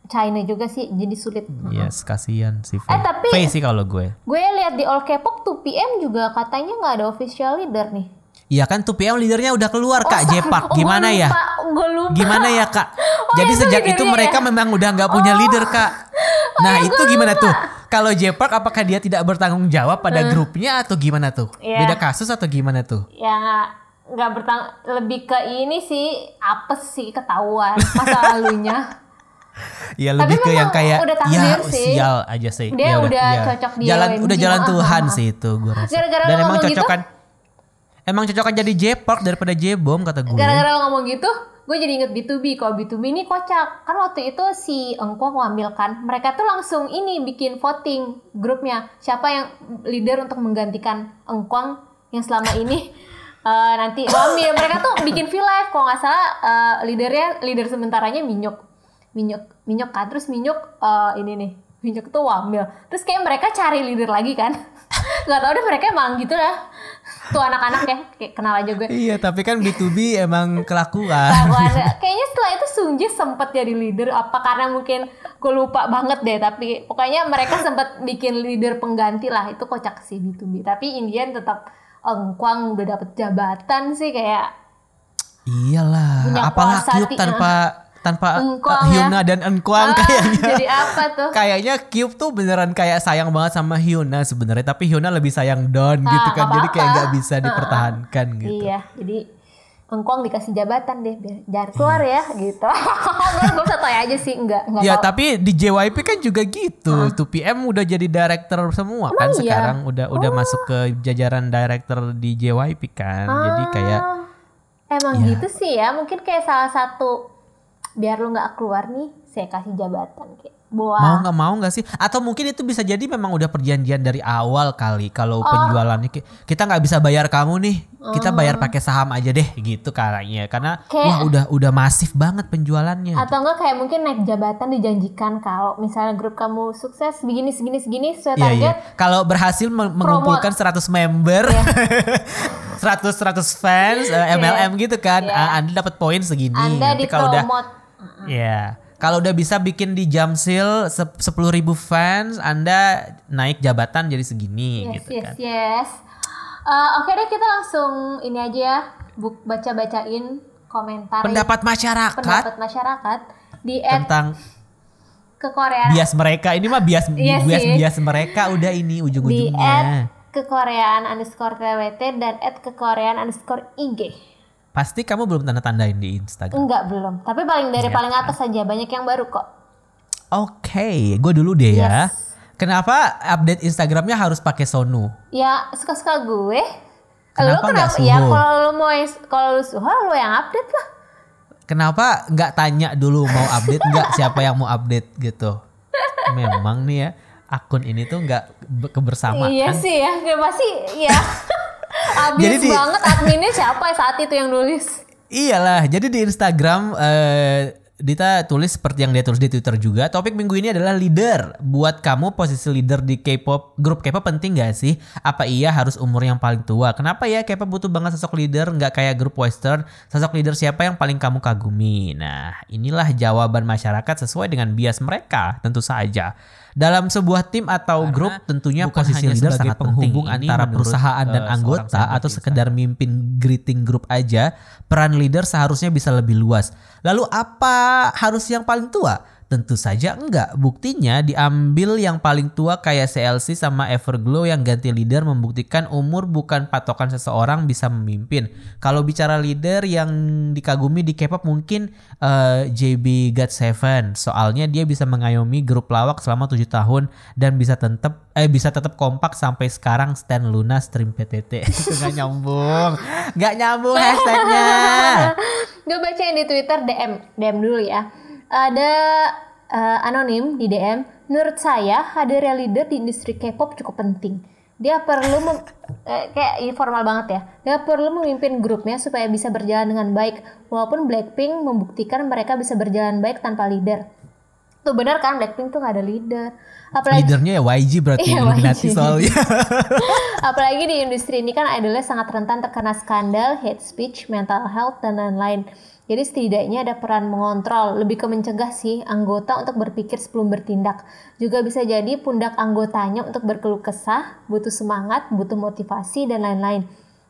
China juga sih, jadi sulit. Yes, kasihan si V. Eh, tapi- V sih kalau gue. Gue lihat di All K-pop 2PM juga katanya nggak ada official leader nih. Iya kan tuh PM leadernya udah keluar Kak Jepak. Oh, Gimana ya? lupa. Gimana ya Kak? Jadi itu sejak itu leadernya mereka ya? memang udah nggak punya leader Kak. Nah ya, itu gimana lupa. tuh? Kalau Jepak apakah dia tidak bertanggung jawab pada grupnya atau gimana tuh? Iya. Beda kasus atau gimana tuh? Ya nggak bertang lebih ke ini sih apes sih ketahuan masa lalunya. [LAUGHS] Ya Tapi lebih ke yang kayak udah ya sih. sial aja sih. Dia Ya udah iya. cocok di jalan udah jalan Ah, Tuhan ah, ah. sih itu gue rasa. Dan emang ngomong gitu? Emang cocokan jadi J-Park daripada J-Bomb kata gue. Gara-gara lo ngomong gitu, gue jadi inget B2B. Kalau B2B ini kocak. Kan waktu itu si Engkuang ngambil kan. Mereka tuh langsung ini bikin voting grupnya. Siapa yang leader untuk menggantikan Engkuang yang selama ini [LAUGHS] eh, nanti ngambil. Mereka tuh bikin V Live. Kalau nggak salah eh, leadernya, leader sementaranya Minyuk. Minyuk, Minyuk kan. Terus Minyuk eh, ini nih. Minyuk tuh Wamil. Terus kayak mereka cari leader lagi kan. [LAUGHS] Gak tau deh mereka emang gitu lah. Tuh anak-anak ya. Kenal aja gue. Iya tapi kan B2B emang kelakuan. Kelakuan. Kayaknya setelah itu Sunji sempat jadi leader apa karena mungkin gue lupa banget deh tapi pokoknya mereka sempat bikin leader pengganti lah itu kocak sih B2B tapi Indian tetap engkuang udah dapet jabatan sih kayak Iyalah, apalah ti- tanpa tanpa Engkuang uh, ya. Hyuna dan Engkuang ah, kayaknya. jadi apa tuh [LAUGHS] Kayaknya Cube tuh beneran kayak sayang banget sama Hyuna sebenarnya, tapi Hyuna lebih sayang Don gitu kan. nggak Jadi kayak nggak bisa dipertahankan gitu. iya jadi engkuang dikasih jabatan deh biar jangan keluar ya gitu [LAUGHS] gue gue satu aja sih enggak enggak Ya tahu. tapi di JYP kan juga gitu. Tuh PM udah jadi director semua kan Emang iya? sekarang udah udah masuk ke jajaran director di JYP kan. Jadi kayak Ah, emang Ya. gitu sih ya mungkin kayak salah satu biar lu nggak keluar nih saya kasih jabatan kayak mau nggak mau nggak sih? Atau mungkin itu bisa jadi memang udah perjanjian dari awal kali Oh. kalau penjualannya ki- kita nggak bisa bayar kamu nih, kita bayar pakai saham aja deh gitu kayaknya. Karena Oh. Kayak- wah udah udah masif banget penjualannya. atau enggak kayak mungkin naik jabatan dijanjikan kalau misalnya grup kamu sukses begini segini segini sesuai Iya iya. target Kalau berhasil meng- mengumpulkan 100 member, Iya. [LAUGHS] 100 100 fans eh, MLM gitu kan, Iya. ah, Anda dapat poin segini. anda kalau udah ya kalau udah bisa bikin di Jamsil sepuluh ribu fans, Anda naik jabatan jadi segini yes gitu yes kan. yes. Eh, oke deh kita langsung ini aja ya buk baca bacain komentar. Pendapat masyarakat. Pendapat masyarakat di tentang ke Korea bias mereka. Ini mah bias Iya bias sih. bias mereka udah ini di ujung-ujungnya. at kekoreaan underscore twt dan at kekoreaan underscore ig Pasti kamu belum tanda tandain di Instagram. enggak belum tapi paling dari Iya. paling atas saja banyak yang baru kok Oke, gue dulu deh ya. Yes. Kenapa update Instagramnya harus pakai Sonu? ya suka suka gue Kenapa lu kenapa ya Suho? kalau lu mau kalau lu suho lu yang update lah Kenapa nggak tanya dulu mau update nggak siapa yang mau update gitu? Memang nih ya akun ini tuh nggak be- kebersamaan. iya sih ya pasti ya [LAUGHS] abis Jadi di- banget adminnya siapa saat itu yang nulis Iyalah, jadi di Instagram eh, Dita tulis seperti yang dia tulis di Twitter juga. Topik minggu ini adalah leader. Buat kamu posisi leader di K-pop, grup K-pop penting gak sih? Apa iya harus umur yang paling tua? Kenapa ya K-pop butuh banget sosok leader nggak kayak grup western? Sosok leader siapa yang paling kamu kagumi? Nah, inilah jawaban masyarakat sesuai dengan bias mereka, tentu saja. Dalam sebuah tim atau grup tentunya bukan posisi hanya leader sangat penting. penghubung Ini antara perusahaan dan eh, anggota atau sekedar mimpin greeting grup aja, peran leader seharusnya bisa lebih luas. Lalu apa harus yang paling tua? Tentu saja enggak. Buktinya diambil yang paling tua kayak CLC sama Everglow yang ganti leader membuktikan umur bukan patokan seseorang bisa memimpin. Kalau bicara leader yang dikagumi di K-pop mungkin eh, JB God7. Soalnya dia bisa mengayomi grup lawak selama 7 tahun dan bisa tetap eh bisa tetap kompak sampai sekarang Stan Luna stream PTT. [LAUGHS] Itu gak nyambung. Gak nyambung hashtagnya. [LAUGHS] Gue bacain di Twitter DM, DM dulu ya. Ada eh, anonim di DM. Menurut saya, hadirnya leader di industri K-pop cukup penting. Dia perlu mem- [LAUGHS] eh, kayak informal banget ya. Dia perlu memimpin grupnya supaya bisa berjalan dengan baik. Walaupun Blackpink membuktikan mereka bisa berjalan baik tanpa leader. Tuh benar kan Blackpink tuh gak ada leader. Apalagi Leadernya ya YG berarti Iya, Illuminati soalnya. [LAUGHS] Apalagi di industri ini kan idolnya sangat rentan terkena skandal, hate speech, mental health, dan lain-lain. Jadi setidaknya ada peran mengontrol, lebih ke mencegah sih anggota untuk berpikir sebelum bertindak. Juga bisa jadi pundak anggotanya untuk berkeluh kesah, butuh semangat, butuh motivasi, dan lain-lain.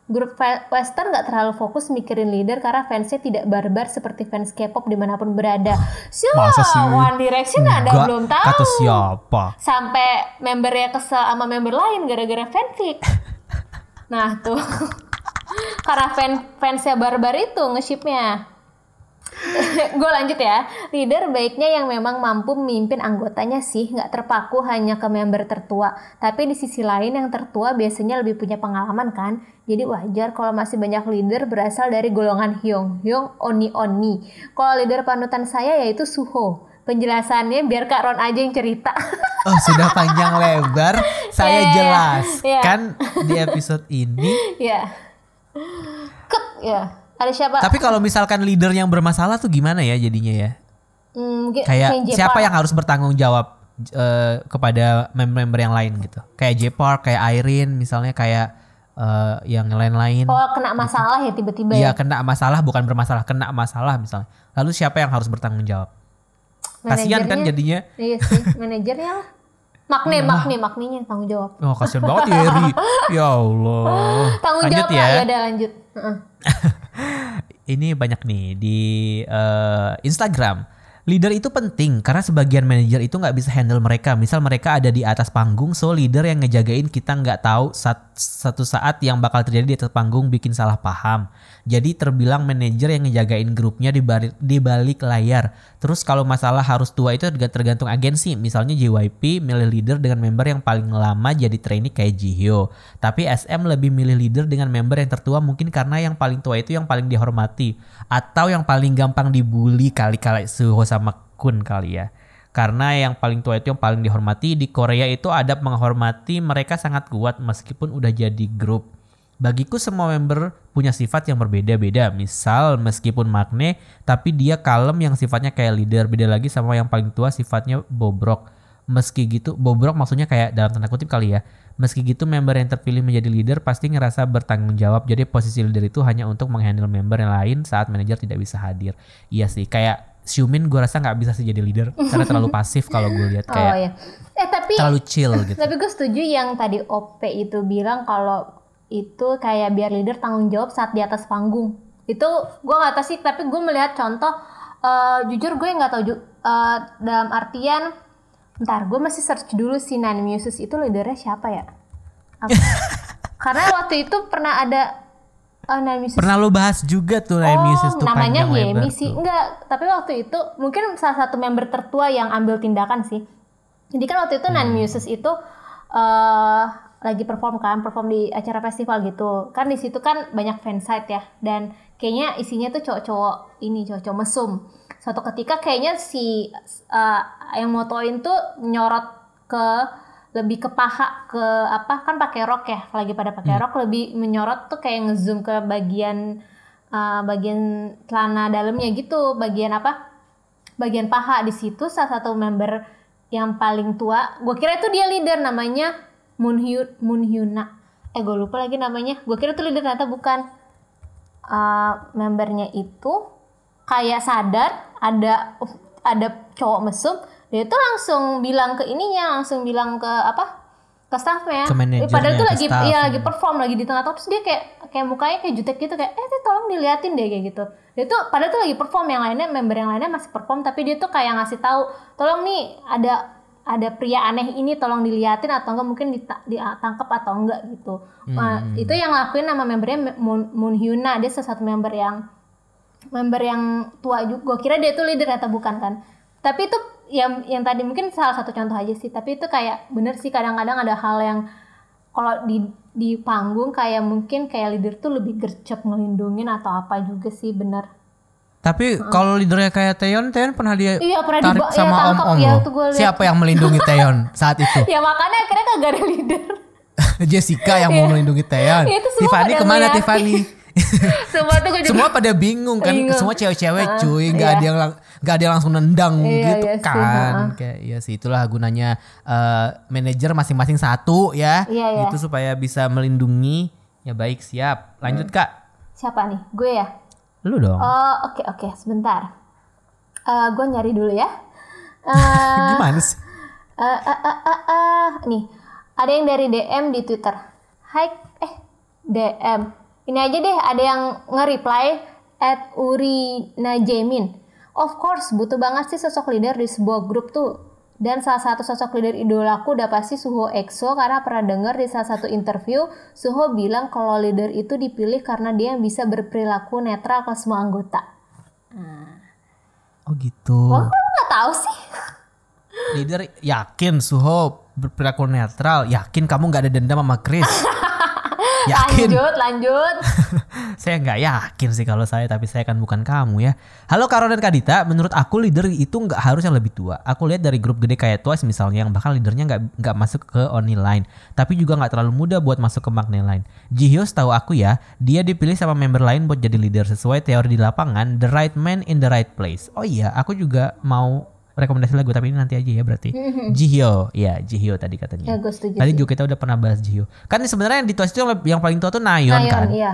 Grup Western nggak terlalu fokus mikirin leader karena fansnya tidak barbar seperti fans K-pop di mana pun berada. Siapa? One Direction ada Enggak, belum tahu Kata siapa? sampai membernya kesel sama member lain gara-gara fanfic. [LAUGHS] Nah tuh, [LAUGHS] karena fan fansnya barbar itu nge-shipnya. [LAUGHS] Gue lanjut ya. Leader baiknya yang memang mampu memimpin anggotanya sih, nggak terpaku hanya ke member tertua. Tapi di sisi lain yang tertua biasanya lebih punya pengalaman kan. Jadi wajar kalau masih banyak leader berasal dari golongan Hyung, Hyung, Oni Oni. Kalau leader panutan saya yaitu Suho. Penjelasannya biar Kak Ron aja yang cerita. [LAUGHS] Oh sudah panjang lebar saya Iya, iya, iya. jelaskan di episode ini. [LAUGHS] Ya. Kek ya. Ada siapa? Tapi kalau misalkan leader yang bermasalah tuh gimana ya jadinya ya? Hmm, mungkin Kayak J siapa yang harus bertanggung jawab eh, kepada member-member yang lain gitu? Kayak J Park, kayak Irene misalnya kayak eh, yang lain-lain. Oh, kena masalah ya tiba-tiba Iya ya. kena masalah bukan bermasalah, kena masalah misalnya. Lalu siapa yang harus bertanggung jawab? Kasihan kan jadinya. Iya sih, manajernya lah. Makne, makne, makninya yang tanggung jawab. Oh kasihan banget ya Eri. [LAUGHS] Ya Allah. Tanggung Lanjut jawab ya. lah, ya udah lanjut. Heeh. [LAUGHS] ini banyak nih di eh, Instagram. Leader itu penting karena sebagian manajer itu nggak bisa handle mereka. Misal mereka ada di atas panggung, so leader yang ngejagain kita nggak tahu sat- satu saat yang bakal terjadi di atas panggung bikin salah paham. Jadi terbilang manajer yang ngejagain grupnya di balik, di balik layar. Terus kalau masalah harus tua itu terga- tergantung agensi. Misalnya JYP milih leader dengan member yang paling lama jadi trainee kayak Jihyo. Tapi SM lebih milih leader dengan member yang tertua mungkin karena yang paling tua itu yang paling dihormati. Atau yang paling gampang dibully kali-kali Suho Kun kali ya. Karena yang paling tua itu yang paling dihormati di Korea itu adab menghormati mereka sangat kuat meskipun udah jadi grup. Bagiku semua member punya sifat yang berbeda-beda. Misal meskipun Magne tapi dia kalem yang sifatnya kayak leader. Beda lagi sama yang paling tua sifatnya bobrok. Meski gitu, bobrok maksudnya kayak dalam tanda kutip kali ya. Meski gitu member yang terpilih menjadi leader pasti ngerasa bertanggung jawab. Jadi posisi leader itu hanya untuk menghandle member yang lain saat manajer tidak bisa hadir. Iya sih, kayak Xiumin gue rasa nggak bisa sih jadi leader karena terlalu [LAUGHS] pasif kalau gue lihat Oh kayak ya. Eh tapi terlalu chill gitu. tapi gue setuju yang tadi OP itu bilang kalau itu kayak biar leader tanggung jawab saat di atas panggung. Itu gue nggak tahu sih, tapi gue melihat contoh eh, jujur gue nggak tahu eh, dalam artian Ntar gue masih search dulu si Nine Muses itu leadernya siapa ya? Apa? [LAUGHS] Karena waktu itu pernah ada oh, Nine Muses Pernah lo bahas juga tuh Nine Muses tuh namanya Yemi sih. Enggak, tapi waktu itu mungkin salah satu member tertua yang ambil tindakan sih. Jadi kan waktu itu Hmm. Nine Muses itu eh lagi perform kan, perform di acara festival gitu. Kan di situ kan banyak fansite ya dan kayaknya isinya tuh cowok-cowok ini, cowok-cowok mesum. Suatu ketika kayaknya si eh, yang motoin tuh nyorot ke lebih ke paha ke apa kan pakai rok ya lagi pada pakai Hmm. rok lebih menyorot tuh kayak ngezoom ke bagian uh, bagian celana dalamnya gitu bagian apa bagian paha. Di situ salah satu member yang paling tua gue kira itu dia leader namanya Moonhyu Moonhyuna eh gue lupa lagi namanya gue kira itu leader ternyata bukan. Uh, membernya itu kayak sadar ada ada cowok mesum dia tuh langsung bilang ke ininya langsung bilang ke apa ke staffnya. Ke manajernya, padahal ke lagi staff. iya lagi perform lagi di tengah-tengah terus dia kayak kayak mukanya kayak jutek gitu kayak eh tuh tolong diliatin deh kayak gitu. Dia tuh padahal tuh lagi perform yang lainnya member yang lainnya masih perform tapi dia tuh kayak ngasih tahu tolong nih ada ada pria aneh ini tolong diliatin atau enggak mungkin dita- ditangkap atau enggak gitu. Nah, itu yang lakuin nama membernya Moon, Moon Hyuna. Dia salah satu member yang member yang tua juga. Gue kira dia tuh leader atau bukan kan. Tapi itu yang yang tadi mungkin salah satu contoh aja sih tapi itu kayak bener sih kadang-kadang ada hal yang kalau di di panggung kayak mungkin kayak leader tuh lebih gercep ngelindungin atau apa juga sih bener Tapi kalau leadernya kayak Taeyeon, Taeyeon pernah dia Iya, pernah tarik diba- iya, sama tangkap, ya, tuh gua liat. Siapa yang melindungi Taeyeon saat itu? [LAUGHS] ya makanya akhirnya kagak ada leader [LAUGHS] Jessica yang mau melindungi Taeyeon. Iya, Tiffany ke mana. Tiffany? [LAUGHS] [LAUGHS] semua tuh gue juga Semua pada bingung kan, Bingung. semua cewek-cewek Heeh, cuy, nggak iya. ada yang nggak ada yang langsung nendang Iya, gitu iya sih, kan. heeh. Kayak iya sih itulah gunanya eh, manajer masing-masing satu ya. Iya, iya. Itu supaya bisa melindungi. Ya baik, siap. Lanjut Hmm. Kak. siapa nih gue ya Lu dong. oh oke oke sebentar Eh gue nyari dulu ya [LAUGHS] Eh, Gimana sih? Eh, eh, eh, eh, eh. Nih, ada yang dari DM di Twitter. Hai, eh, DM. Ini aja deh, ada yang nge-reply at Uri Najemin. Of course, butuh banget sih sosok leader di sebuah grup tuh. Dan salah satu sosok leader idolaku udah pasti Suho EXO karena pernah denger di salah satu interview Suho bilang kalau leader itu dipilih karena dia yang bisa berperilaku netral ke semua anggota. Oh gitu. Wah, kok lu nggak tahu sih? Leader yakin Suho berperilaku netral. Yakin kamu nggak ada dendam sama Chris. Yakin. Lanjut, lanjut. [LAUGHS] saya nggak yakin sih kalau saya, tapi saya kan bukan kamu ya. Halo Karo dan Kadita, menurut aku leader itu nggak harus yang lebih tua. Aku lihat dari grup gede kayak Twice misalnya, yang bahkan leadernya nggak nggak masuk ke Only Line, tapi juga nggak terlalu muda buat masuk ke Magnet Line. Jihyo tahu aku ya, dia dipilih sama member lain buat jadi leader sesuai teori di lapangan, the right man in the right place. Oh iya, aku juga mau rekomendasi lagu tapi ini nanti aja ya berarti. Jihyo, ya Jihyo tadi katanya. Ya, gue setuju Tadi juga kita udah pernah bahas Jihyo. Kan sebenarnya yang di Twice itu yang, paling tua tuh Nayeon Nayeon, kan. iya.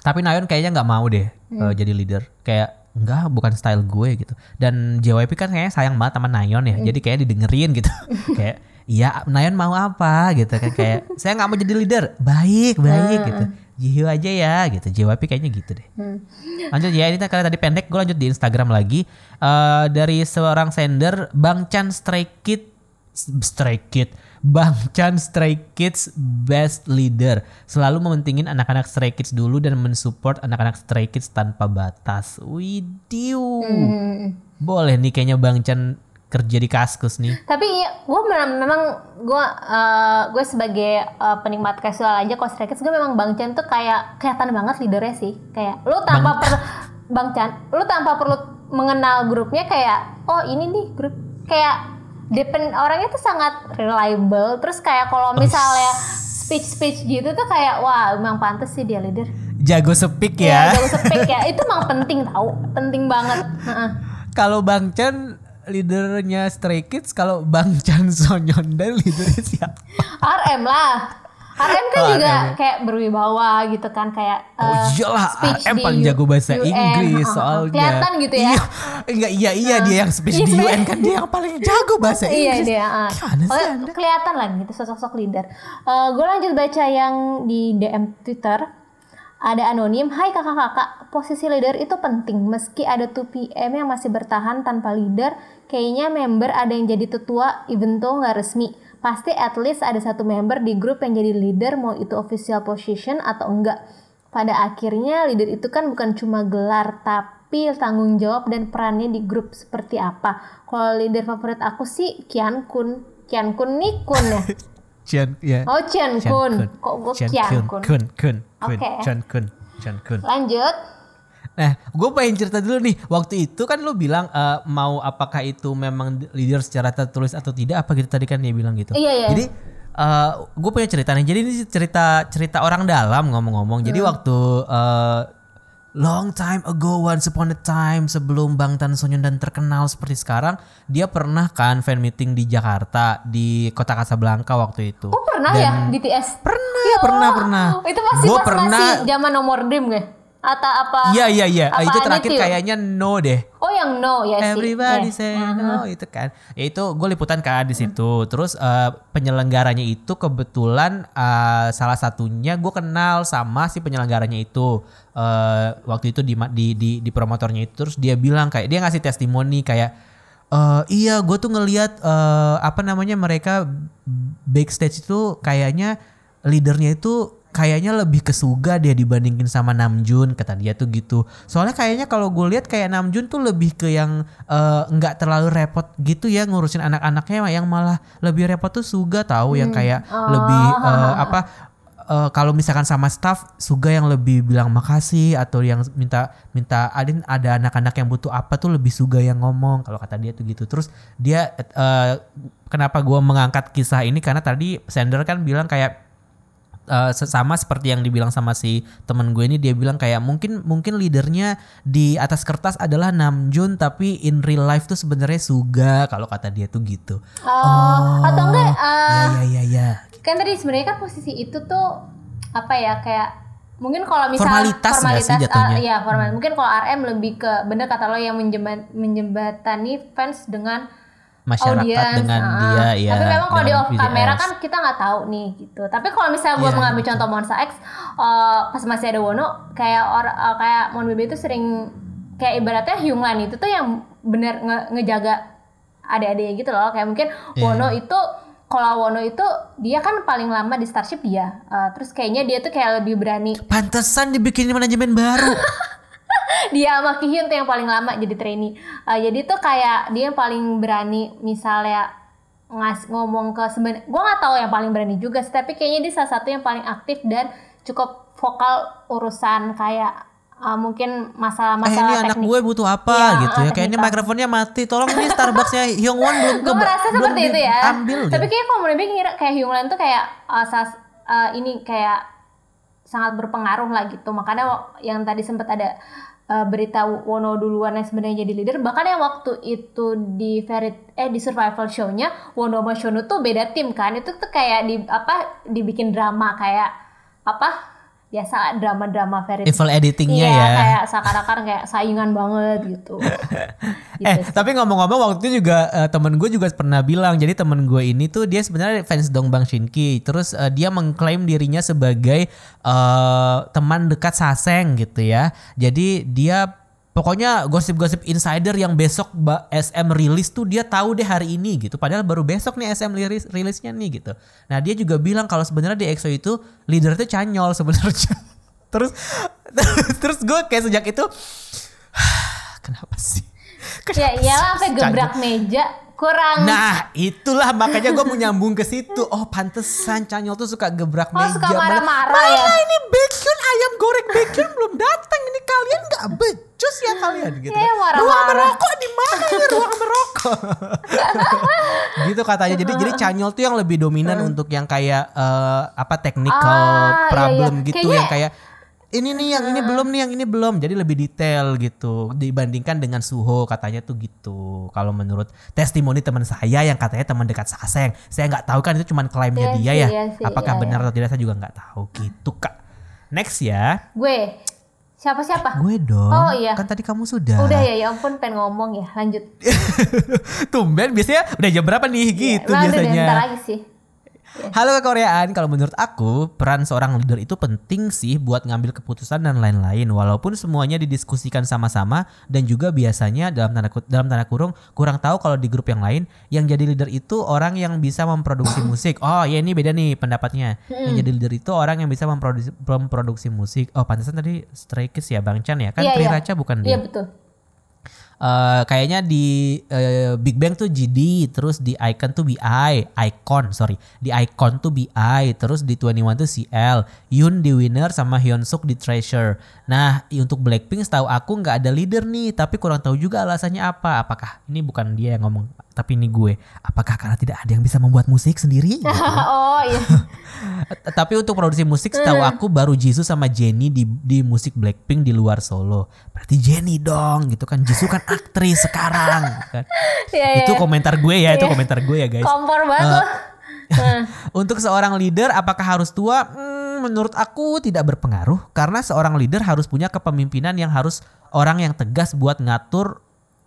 Tapi Nayeon kayaknya nggak mau deh Hmm. uh, jadi leader. Kayak enggak bukan style gue gitu. Dan JYP kan kayaknya sayang banget sama Nayeon ya. Hmm. Jadi kayak didengerin gitu. [LAUGHS] kayak iya Nayeon mau apa gitu kan kayak saya nggak mau jadi leader. Baik, baik Hmm. gitu. Jihyo aja ya gitu. JYP kayaknya gitu deh. Lanjut ya ini karena tadi pendek gue lanjut di Instagram lagi. Eh dari seorang sender Bang Chan Stray Kid Stray Kid Bang Chan Stray Kids Best Leader Selalu mementingin anak-anak Stray Kids dulu Dan mensupport anak-anak Stray Kids tanpa batas Widiu Hmm. Boleh nih kayaknya Bang Chan kerja di kaskus nih Tapi iya, gue memang, gue eh, gue sebagai eh, penikmat casual aja kalau Stray gue memang Bang Chan tuh kayak kelihatan banget leadernya sih. Kayak lu tanpa perlu Bang Chan, lu tanpa perlu mengenal grupnya kayak oh ini nih grup kayak depend orangnya tuh sangat reliable. Terus kayak kalau misalnya speech speech gitu tuh kayak wah memang pantas sih dia leader. Jago speak Ya, ya jauh speak ya. Itu emang penting tau, penting banget. Kalau Bang Chan leadernya Stray Kids Kalau Bang [LAUGHS] Chan Sonyeondan leadernya siapa? RM lah. RM kan Oh, juga RM ya. kayak berwibawa gitu kan kayak Oh eh, iyalah speech RM paling jago bahasa UN, Inggris heeh, soalnya. Kelihatan gitu ya. Iya, enggak iya iya dia yang speech Iya, di UN kan dia yang paling jago bahasa Iya Inggris. dia. ah. Gimana sih Oh, kelihatan lah gitu sosok-sosok leader. gue lanjut baca yang di DM Twitter. Ada anonim, Hai kakak-kakak, posisi leader itu penting. Meski ada 2PM yang masih bertahan tanpa leader, kayaknya member ada yang jadi tetua, even though nggak resmi. Pasti at least ada satu member di grup yang jadi leader, mau itu official position atau enggak. Pada akhirnya leader itu kan bukan cuma gelar, tapi tanggung jawab dan perannya di grup seperti apa. Kalau leader favorit aku sih Kian Kun. Kian Kun nih Kun ya? [LAUGHS] Cian ya. Oh Cian Kun. Kok gue Kian Kun. Kun? Kun Kun Kun. Oke. Cian Kun. Lanjut. Nah, gue pengen cerita dulu nih. Waktu itu kan lu bilang eh, mau apakah itu memang leader secara tertulis atau tidak apa gitu tadi kan dia bilang gitu. Iya, iya. Jadi gue punya cerita nih. Jadi ini cerita cerita orang dalam ngomong-ngomong. Jadi Hmm. waktu eh, long time ago, once upon a time sebelum Bang Tan Sonyeon dan terkenal seperti sekarang, dia pernah kan fan meeting di Jakarta di kota Casablanca waktu itu. Oh pernah ya BTS? Pernah, Ya pernah, pernah. Itu masih Gua pas pernah masih zaman nomor dream gue. Atau apa Iya iya iya. Itu terakhir itu? kayaknya no deh. oh yang no ya sih Everybody Eh, say mhm. no itu kan. Ya itu gue liputan kan di situ. Terus eh, penyelenggaranya itu kebetulan eh, salah satunya gue kenal sama si penyelenggaranya itu. Eh, waktu itu di, di di di promotornya itu terus dia bilang kayak dia ngasih testimoni kayak eh iya gue tuh ngelihat eh, apa namanya mereka backstage itu kayaknya leadernya itu kayaknya lebih ke Suga dia dibandingin sama Namjoon kata dia tuh gitu. Soalnya kayaknya kalau gue lihat kayak Namjoon tuh lebih ke yang eh, nggak terlalu repot gitu ya ngurusin anak-anaknya yang malah lebih repot tuh Suga tahu yang kayak lebih eh, apa eh, kalau misalkan sama staff Suga yang lebih bilang makasih atau yang minta minta adin ada anak-anak yang butuh apa tuh? Lebih Suga yang ngomong kalau kata dia tuh gitu. Terus dia eh, kenapa gua mengangkat kisah ini? Karena tadi Sender kan bilang kayak eh, sama seperti yang dibilang sama si temen gue ini dia bilang kayak mungkin mungkin leadernya di atas kertas adalah Namjoon tapi in real life tuh sebenarnya Suga kalau kata dia tuh gitu. oh, atau enggak eh, Ya ya ya ya. kan tadi sebenarnya kan posisi itu tuh apa ya kayak mungkin kalau misal Formalitas nggak sih jatuhnya? ah, iya formal mungkin kalau RM lebih ke bener kata lo yang menjembat, menjembatani fans dengan Masyarakat audiens, dengan ah. dia ya. tapi memang kalau di off kamera kan kita nggak tahu nih gitu tapi kalau misalnya gue Iya, mengambil contoh Monsta X eh, pas masih ada Wono kayak or eh, kayak Mon BB itu sering kayak ibaratnya Hyunglan itu tuh yang bener nge- ngejaga adik-adiknya gitu loh kayak mungkin Iya. Wono itu kalau Wono itu dia kan paling lama di Starship dia Eh, terus kayaknya dia tuh kayak lebih berani Pantesan dibikin manajemen baru. [LAUGHS] dia sama Kihyun tuh yang paling lama jadi trainee Eh, jadi tuh kayak dia yang paling berani misalnya ngas ngomong ke seben gue nggak tahu yang paling berani juga sih tapi kayaknya dia salah satu yang paling aktif dan cukup vokal urusan kayak eh, mungkin eh masalah-masalah ini anak teknik gue butuh apa Iya, gitu ya. Kayak ini teknikal. mikrofonnya mati. Tolong ini Starbucksnya [LAUGHS] Hyungwon belum gue merasa belum seperti itu ya Ambil tapi gitu. kayak kalau menurut gue ngira kayak Hyunglan tuh kayak uh, sas- uh, ini kayak sangat berpengaruh lah gitu makanya yang tadi sempat ada uh, berita Wono duluan yang sebenarnya jadi leader. Bahkan yang waktu itu di Ferit eh di survival show-nya Wono sama Shono tuh beda tim kan. Itu tuh kayak di apa dibikin drama kayak apa biasa drama-drama Ferit Evil editingnya iya, ya. kayak seakan-akan kayak saingan banget gitu. [LAUGHS] gitu Eh sih. tapi ngomong-ngomong waktu itu juga eh, temen gue juga pernah bilang jadi temen gue ini tuh dia sebenarnya fans Dongbang Shinki terus eh, dia mengklaim dirinya sebagai eh, teman dekat Saseng gitu ya jadi dia pokoknya gosip-gosip insider yang besok SM rilis tuh dia tahu deh hari ini gitu. Padahal baru besok nih SM rilis rilisnya nih gitu. Nah dia juga bilang kalau sebenarnya di EXO itu leader itu canyol sebenarnya. [LAUGHS] Terus [LAUGHS] terus gue kayak sejak itu [SIGHS] kenapa sih? Ya iyalah sampai gebrak meja kurang Nah itulah makanya gue mau nyambung ke situ. Oh pantesan Canyol tuh suka gebrak Oh, meja. suka marah-marah Malah ya? ini bacon ayam goreng bacon belum datang. Ini kalian nggak becus ya kalian gitu. Iya, kan. marah-marah. Ruang merokok di mana ya ruang merokok? [LAUGHS] gitu katanya. Jadi jadi Canyol tuh yang lebih dominan untuk yang kayak eh, apa technical Ah, iya, problem iya. gitu Kayaknya- yang kayak ini nih yang ini belum nih yang ini belum. Jadi lebih detail gitu. Dibandingkan dengan Suho katanya tuh gitu. Kalau menurut testimoni teman saya yang katanya teman dekat Saseng saya nggak tahu kan itu cuma klaimnya Iya dia ya. iya apakah iya, benar atau tidak saya juga nggak tahu. Gitu kak. Next ya. Gue. Siapa siapa gue dong. Oh, iya. kan tadi kamu sudah. Udah ya ya ampun pengen ngomong ya. Lanjut. [LAUGHS] Tumben biasanya udah jam berapa nih? Gitu udah deh, biasanya. bentar lagi sih Halo kekoreaan, kalau menurut aku peran seorang leader itu penting sih buat ngambil keputusan dan lain-lain walaupun semuanya didiskusikan sama-sama dan juga biasanya dalam tanda dalam tanda kurung kurang tahu kalau di grup yang lain yang jadi leader itu orang yang bisa memproduksi [COUGHS] musik. Oh, ya ini beda nih pendapatnya. Yang jadi leader itu orang yang bisa memproduksi memproduksi musik. Oh, pantesan tadi Stray Kids ya Bang Chan ya? Kan Iya, Tri iya. Raca bukan iya dia. betul Eh, kayaknya di eh, Big Bang tuh GD, terus di Icon tuh BI, Icon sorry, di Icon tuh BI, terus di 21 tuh CL, Yoon di Winner sama Hyun Suk di Treasure. Nah untuk Blackpink setahu aku nggak ada leader nih, tapi kurang tahu juga alasannya apa. Apakah ini bukan dia yang ngomong, tapi ini gue. Apakah karena tidak ada yang bisa membuat musik sendiri? [LAUGHS] Gitu. oh iya [LAUGHS] Tapi untuk produksi musik setahu aku baru Jisoo sama Jennie di di musik Blackpink di luar solo. Berarti Jennie dong gitu kan. Jisoo kan aktris sekarang [LAUGHS] kan. Iya, Itu iya. komentar gue ya, itu komentar gue ya guys. kompor banget Nah, Untuk seorang leader apakah harus tua? Hmm, menurut aku tidak berpengaruh karena seorang leader harus punya kepemimpinan yang harus orang yang tegas buat ngatur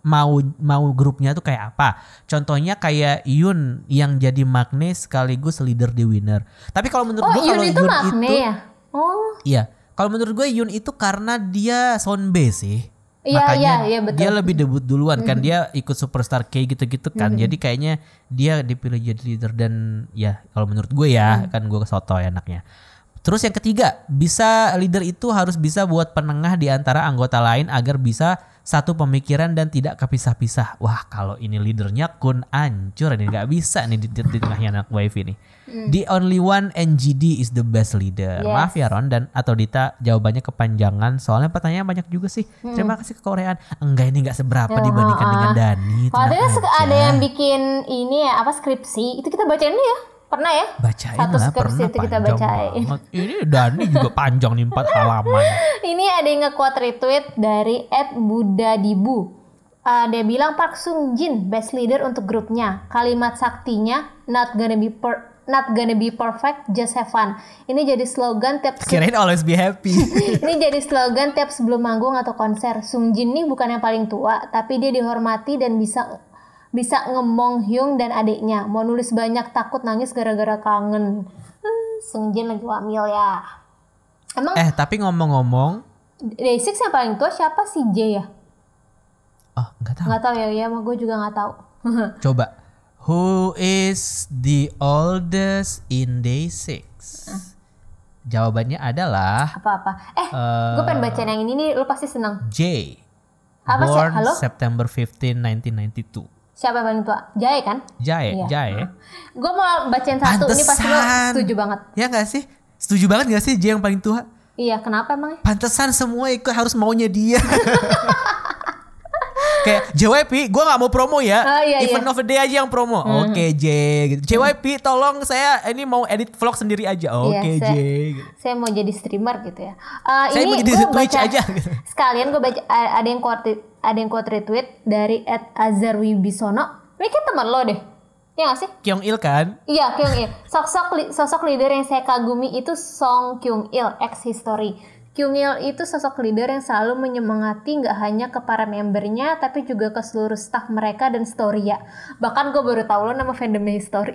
mau mau grupnya tuh kayak apa. Contohnya kayak Yun yang jadi Magne sekaligus leader di Winner. Tapi kalau menurut Oh, gue Yun kalau itu Yun Magne itu ya? Oh, iya, kalau menurut gue Yun itu karena dia soundbase sih. Iya, Makanya iya, iya, betul. dia lebih debut duluan kan dia ikut Superstar K gitu-gitu kan. Jadi kayaknya dia dipilih jadi leader dan ya kalau menurut gue ya kan gue soto enaknya. Terus yang ketiga, bisa leader itu harus bisa buat penengah di antara anggota lain agar bisa satu pemikiran dan tidak kepisah-pisah. Wah, kalau ini leadernya kun ancur ini nggak bisa nih di, di, di tengahnya anak wifi nih. The only one NGD is the best leader. Yes. Maaf ya Ron dan atau Dita jawabannya kepanjangan soalnya pertanyaan banyak juga sih. Terima kasih ke Koreaan. Enggak ini nggak seberapa Ya, dibandingkan dengan Dani. kalau ada, yang bikin ini ya apa skripsi, itu kita bacain dulu ya. Pernah ya? bacain Satu lah skripsi pernah itu kita bacain. banget. Ini Dani juga panjang nih empat halaman. [LAUGHS] Ini ada yang nge-quote retweet dari Ed Budadibu. Uh, dia bilang Park Sung Jin best leader untuk grupnya. Kalimat saktinya not gonna be per- not gonna be perfect, just have fun. Ini jadi slogan tiap Kirain always be happy. [LAUGHS] ini jadi slogan tiap sebelum manggung atau konser. Sung Jin nih bukan yang paling tua, tapi dia dihormati dan bisa bisa ngemong Hyung dan adiknya. Mau nulis banyak takut nangis gara-gara kangen. Hmm, Sung Jin lagi wamil ya. Emang eh tapi ngomong-ngomong, Day6 yang paling tua siapa sih J ya? oh nggak tahu. Nggak tahu ya, ya gue juga nggak tahu. [LAUGHS] Coba. Who is the oldest in day six? Jawabannya adalah Apa-apa. Eh, Eh, gue pengen bacain yang ini nih, lu pasti seneng. J. Apa sih? Halo? September 15, 1992. Siapa yang paling tua? Jaya kan? Jae, Iya. Jae. Gue mau bacain satu, ini pasti lo Pantesan. setuju banget. Ya nggak sih? Setuju banget gak sih J yang paling tua? Iya, kenapa emangnya? Pantesan semua ikut harus maunya dia. [LAUGHS] Kayak JYP, gue nggak mau promo ya. Oh, iya, Event iya. of the day aja yang promo. Oke J. Gitu. JYP, tolong saya ini mau edit vlog sendiri aja. Oke Iya, J. saya- Gitu. Saya mau jadi streamer gitu ya. Eh, Saya ini mau jadi gua Twitch baca- aja. Sekalian gue baca ada yang quote ada yang quote retweet dari Ed Azhar Wibisono. Ini kan teman lo deh. Ya gak sih? Kyung Il kan? Iya, Kyung Il. Sosok sosok leader yang saya kagumi itu Song Kyung Il, ex history. Kyung Il itu sosok leader yang selalu menyemangati nggak hanya ke para membernya, tapi juga ke seluruh staff mereka dan Storia. Bahkan gue baru tahu lo nama fandomnya History.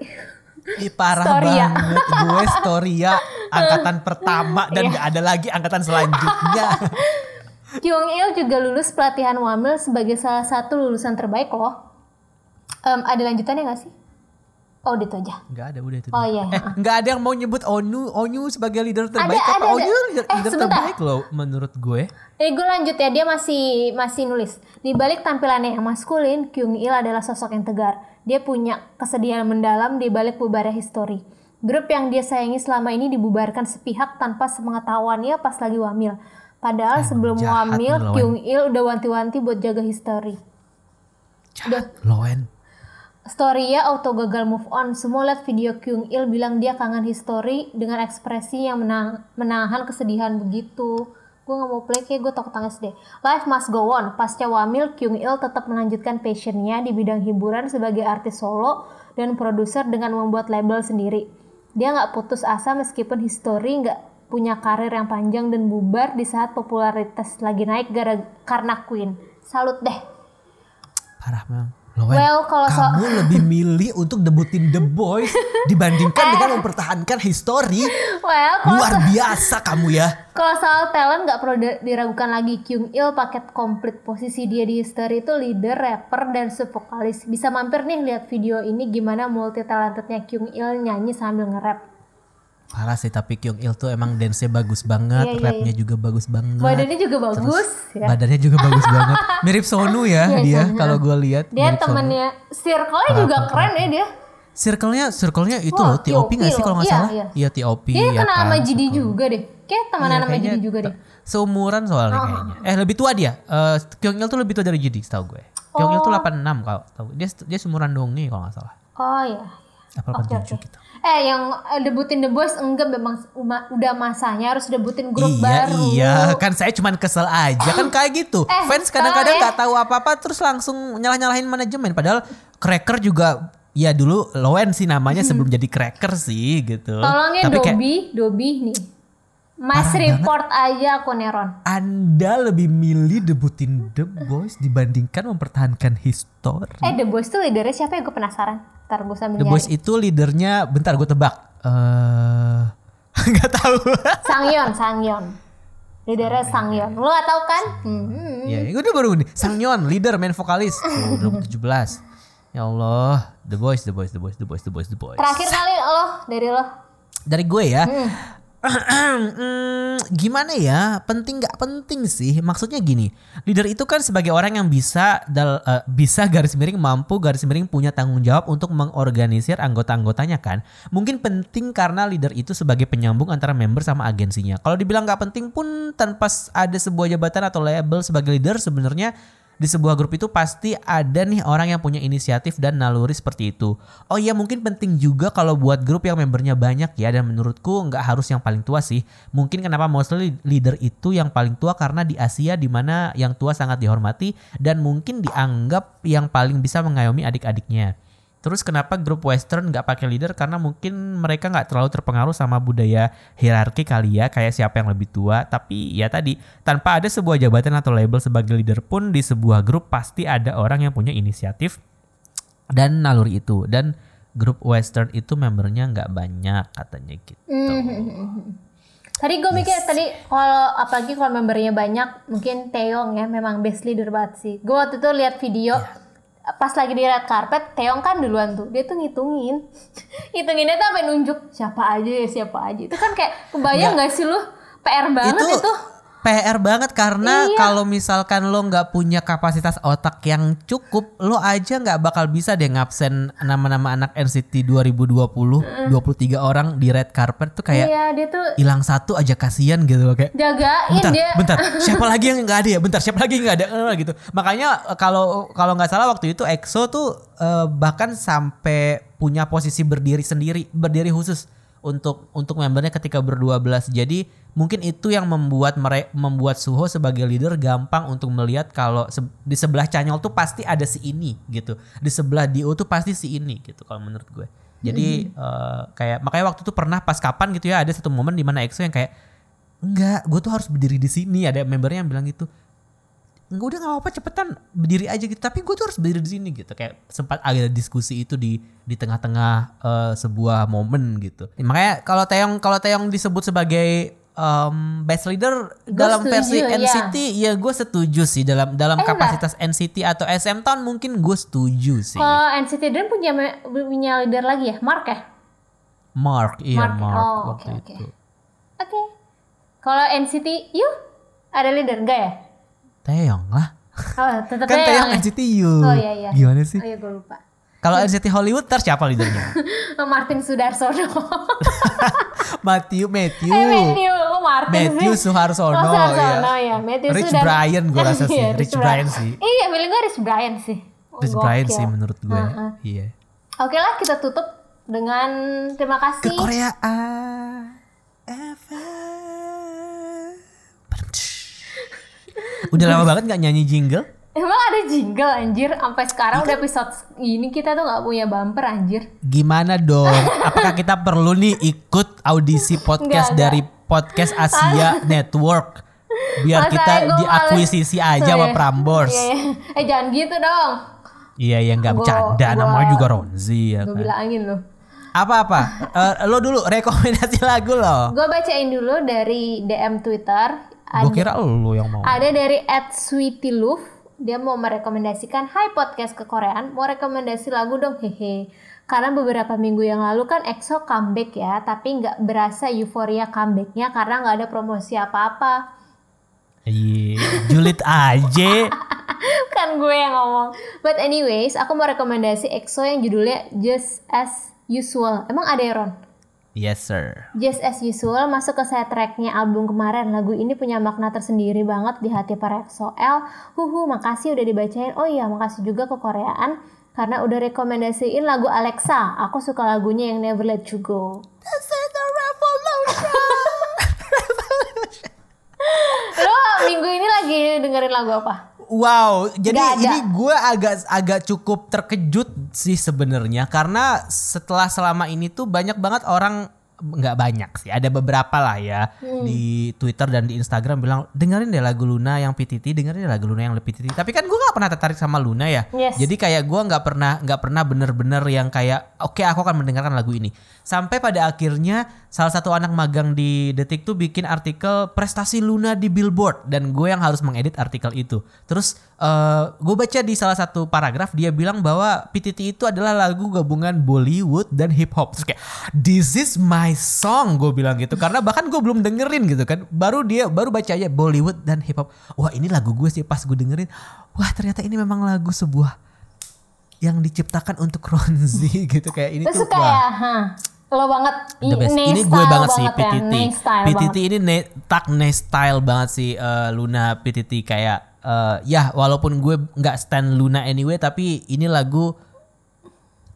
Ih, parah Storia. banget. Gue Storia [LAUGHS] angkatan pertama dan Iya. gak ada lagi angkatan selanjutnya. [LAUGHS] Kyung Il juga lulus pelatihan Wamil sebagai salah satu lulusan terbaik loh. Em, ada lanjutannya nggak sih? Oh, itu aja. Gak ada udah itu. Oh, iya. Eh, gak ada yang mau nyebut Onu, Onu sebagai leader terbaik Ada, apa? ada, Onu ada. leader, Eh, leader sebentar. terbaik loh menurut gue. Eh, gue lanjut ya. Dia masih masih nulis. Di balik tampilannya yang maskulin, Kyung Il adalah sosok yang tegar. Dia punya kesedihan mendalam di balik bubarnya histori. Grup yang dia sayangi selama ini dibubarkan sepihak tanpa sepengetahuannya pas lagi wamil. Padahal sebelum jahat wamil. Kyung Il udah wanti-wanti buat jaga histori. Jahat, Loen. Storia auto gagal move on. Semua lihat video Kyung Il bilang dia kangen history dengan ekspresi yang menang- menahan kesedihan begitu. Gue gak mau play kayak gue takut tangis deh. Life must go on. Pasca wamil, Kyung Il tetap melanjutkan passionnya di bidang hiburan sebagai artis solo dan produser dengan membuat label sendiri. Dia nggak putus asa meskipun history nggak punya karir yang panjang dan bubar di saat popularitas lagi naik gara karena Queen. Salut deh. Parah memang. Loen, Well, kalau so- kamu lebih milih untuk debutin The Boys [LAUGHS] dibandingkan dengan mempertahankan history. Well, Luar biasa kamu ya. [LAUGHS] Kalau soal talent nggak perlu di- diragukan lagi Kyung Il paket komplit posisi dia di history itu leader, rapper, dan subvokalis. Bisa mampir nih lihat video ini gimana multi talentednya Kyung Il nyanyi sambil nge-rap. Parah sih tapi Kyung Il tuh emang dance-nya bagus banget, Iya, iya, rapnya juga bagus banget. Badannya juga bagus ya. Badannya juga bagus banget. Mirip Sonu ya Iya, dia Sonu. kalau gue lihat. Dia temennya circle-nya juga keren ya dia. Circle-nya, circle-nya itu Wah, loh, TOP nggak sih kalau nggak loh. salah? Iya, Iya TOP Dia ya sama kan, juga deh. Kayak temenan Iya, sama Jidi juga deh. Seumuran soalnya kayaknya. Eh lebih tua dia. Eh Kyung Il tuh lebih tua dari Jidi setahu gue. Kyung Il tuh Oh. 86 kalau tahu. Dia dia seumuran dong nih kalau nggak salah. Oh iya. Apa Oke, 87 oke. gitu. Eh yang eh, debutin The Boys enggak memang udah masanya harus debutin grup iya, baru. iya, kan saya cuman kesel aja kan kayak gitu. [GASPS] Eh, Fans kadang-kadang tolong ya. nggak tahu apa-apa terus langsung nyalah-nyalahin manajemen padahal Cracker juga ya dulu Loen sih namanya [LAUGHS] sebelum jadi Cracker sih gitu. Tolongnya Tapi kayak Dobby, Dobby nih. Mas Parah report aja aku Neron. Anda lebih milih debutin The Boys dibandingkan mempertahankan histori. Eh The Boys tuh leadernya siapa ya gue penasaran. Ntar gue sambil The nyari. Boys itu leadernya, bentar gue tebak. Eh, [LAUGHS] nggak tahu. Sangyeon, Sangyeon. Leadernya Sangyeon. Lu gak tau kan? Hmm. Ya, gue udah baru nih. Sangyeon, leader, main vokalis. Tuh, 2017. Ya Allah, The Boys, The Boys, The Boys, The Boys, The Boys, The Boys. Terakhir kali lo dari lo. Dari gue ya. Hmm. [CLEARS THROAT] Hmm, gimana ya? Penting nggak penting sih? Maksudnya gini, leader itu kan sebagai orang yang bisa dal, eh, bisa garis miring mampu garis miring punya tanggung jawab untuk mengorganisir anggota-anggotanya kan. Mungkin penting karena leader itu sebagai penyambung antara member sama agensinya. Kalau dibilang nggak penting pun tanpa ada sebuah jabatan atau label sebagai leader sebenarnya di sebuah grup itu pasti ada nih orang yang punya inisiatif dan naluri seperti itu. Oh iya mungkin penting juga kalau buat grup yang membernya banyak ya dan menurutku nggak harus yang paling tua sih. Mungkin kenapa mostly leader itu yang paling tua karena di Asia di mana yang tua sangat dihormati dan mungkin dianggap yang paling bisa mengayomi adik-adiknya. Terus kenapa grup western nggak pakai leader? Karena mungkin mereka nggak terlalu terpengaruh sama budaya hierarki kali ya, kayak siapa yang lebih tua. Tapi ya tadi, tanpa ada sebuah jabatan atau label sebagai leader pun di sebuah grup pasti ada orang yang punya inisiatif dan naluri itu. Dan grup western itu membernya nggak banyak katanya gitu. Hmm. Tadi gue mikir tadi kalau apalagi kalau membernya banyak mungkin Teong ya memang best leader banget sih. Gue waktu itu lihat video pas lagi di red carpet Teong kan duluan tuh dia tuh ngitungin. [LAUGHS] Hitunginnya tuh sampai nunjuk siapa aja ya siapa aja. Itu kan kayak kebayang nggak. sih lu? PR banget itu, PR banget karena Iya. kalau misalkan lo nggak punya kapasitas otak yang cukup, lo aja nggak bakal bisa deh ngabsen nama-nama anak NCT 2020, 23 orang di red carpet tuh kayak iya dia tuh hilang satu aja kasihan gitu loh kayak. jagain Bentar, dia bentar. [LAUGHS] Siapa lagi yang nggak ada ya? Bentar, siapa lagi yang nggak ada? Eh, gitu. Makanya eh, kalau kalau nggak salah waktu itu EXO tuh eh, bahkan sampai punya posisi berdiri sendiri, berdiri khusus untuk untuk membernya ketika berdua belas. Jadi mungkin itu yang membuat mereka membuat Suho sebagai leader gampang untuk melihat kalau se- di sebelah Chanyol tuh pasti ada si ini gitu. Di sebelah Dio tuh pasti si ini gitu kalau menurut gue. Jadi eh, kayak makanya waktu itu pernah pas kapan gitu ya ada satu momen di mana EXO yang kayak enggak gue tuh harus berdiri di sini. Ada membernya yang bilang gitu. Enggak udah nggak apa-apa cepetan berdiri aja gitu. Tapi gue tuh harus berdiri di sini gitu. Kayak sempat ada diskusi itu di di tengah-tengah eh, sebuah momen gitu. Makanya kalau Taeyong kalau Taeyong disebut sebagai em, best leader dalam setuju, versi iya. NCT ya gue setuju sih dalam dalam Eh, kapasitas NCT atau SM Town mungkin gue setuju sih. Kalau NCT Dream punya punya leader lagi ya? Mark ya? Mark iya Mark. Mark, Oh, waktu oke, oke. itu. Oke. Kalau NCT U ada leader enggak ya? Taeyong lah. Oh tetap kan Taeyong ya? NCT U Oh, iya, iya. gimana sih? Oh iya gue lupa. Kalau NCT Hollywood ntar siapa leadernya? [LAUGHS] Martin Sudarsono. [LAUGHS] Matthew Matthew. Eh Matthew, Martin Matthew sih. Suharsono, oh, Suharsono ya. ya. Matthew Rich Sudar- Brian gue rasa sih, [LAUGHS] Iya, Rich Brian sih. Iya, feeling gue Rich Brian sih. Oh, Rich gokil. Brian sih menurut gue. Heeh. Iya. Oke lah, kita tutup dengan terima Ke kasih. Korea [LAUGHS] Udah lama banget nggak nyanyi jingle? Emang ada jingle anjir, sampai sekarang Iya udah episode ini kita tuh nggak punya bumper anjir. Gimana dong? Apakah kita perlu nih ikut audisi [LAUGHS] podcast dari Podcast Asia Network? Biar Masa kita diakuisisi males. aja sama Prambors. Iya, iya. Eh jangan gitu dong. Iya, yang nggak bercanda. gua- Namanya juga Ronzi ya Gue kan. bilangin loh. Apa-apa? [LAUGHS] Eh, lo dulu rekomendasi lagu lo. Gue bacain dulu dari DM Twitter. Gue kira lo yang mau. Ada dari Sweetyloof, dia mau merekomendasikan Hai podcast kekoreaan, mau rekomendasi lagu dong hehe. Karena beberapa minggu yang lalu kan EXO comeback ya, tapi nggak berasa euforia comebacknya karena nggak ada promosi apa-apa. Iya, julid aja. [LAUGHS] kan gue yang ngomong. But anyways, aku mau rekomendasi EXO yang judulnya Just As Usual. Emang ada ya Ron? Yes sir. Just as usual masuk ke soundtracknya album kemarin. Lagu ini punya makna tersendiri banget di hati para EXO-L. Huhu, makasih udah dibacain. Oh iya, makasih juga ke Koreaan karena udah rekomendasiin lagu Alexa. Aku suka lagunya yang Never Let You Go. This is the revolution. [LAUGHS] Lo minggu ini lagi dengerin lagu apa? Wow, jadi ini gue agak agak cukup terkejut sih sebenarnya karena setelah selama ini tuh banyak banget orang nggak banyak sih. Ada beberapa lah ya. Hmm. di Twitter dan di Instagram bilang dengerin deh lagu Luna yang PTT dengerin deh lagu Luna yang lebih PTT tapi kan gue nggak pernah tertarik sama Luna ya. Yes. jadi kayak gue nggak pernah nggak pernah bener-bener yang kayak oke aku akan mendengarkan lagu ini. Sampai pada akhirnya salah satu anak magang di Detik tuh bikin artikel prestasi Luna di Billboard. Dan gue yang harus mengedit artikel itu. Terus gue baca di salah satu paragraf dia bilang bahwa PTT itu adalah lagu gabungan Bollywood dan hip hop. Terus kayak this is my song gue bilang gitu. Karena bahkan gue belum dengerin gitu kan. Baru dia baru baca aja Bollywood dan hip hop wah ini lagu gue sih pas gue dengerin. Wah ternyata ini memang lagu sebuah yang diciptakan untuk Ronzi [LAUGHS] gitu. Kayak ini Terus tuh kayak, wah. hah, lo banget. the best. Ini gue banget sih ya, PTT. PTT banget. ini ne, tak ne style banget sih eh, Luna PTT kayak eh, ya walaupun gue nggak stand Luna anyway tapi ini lagu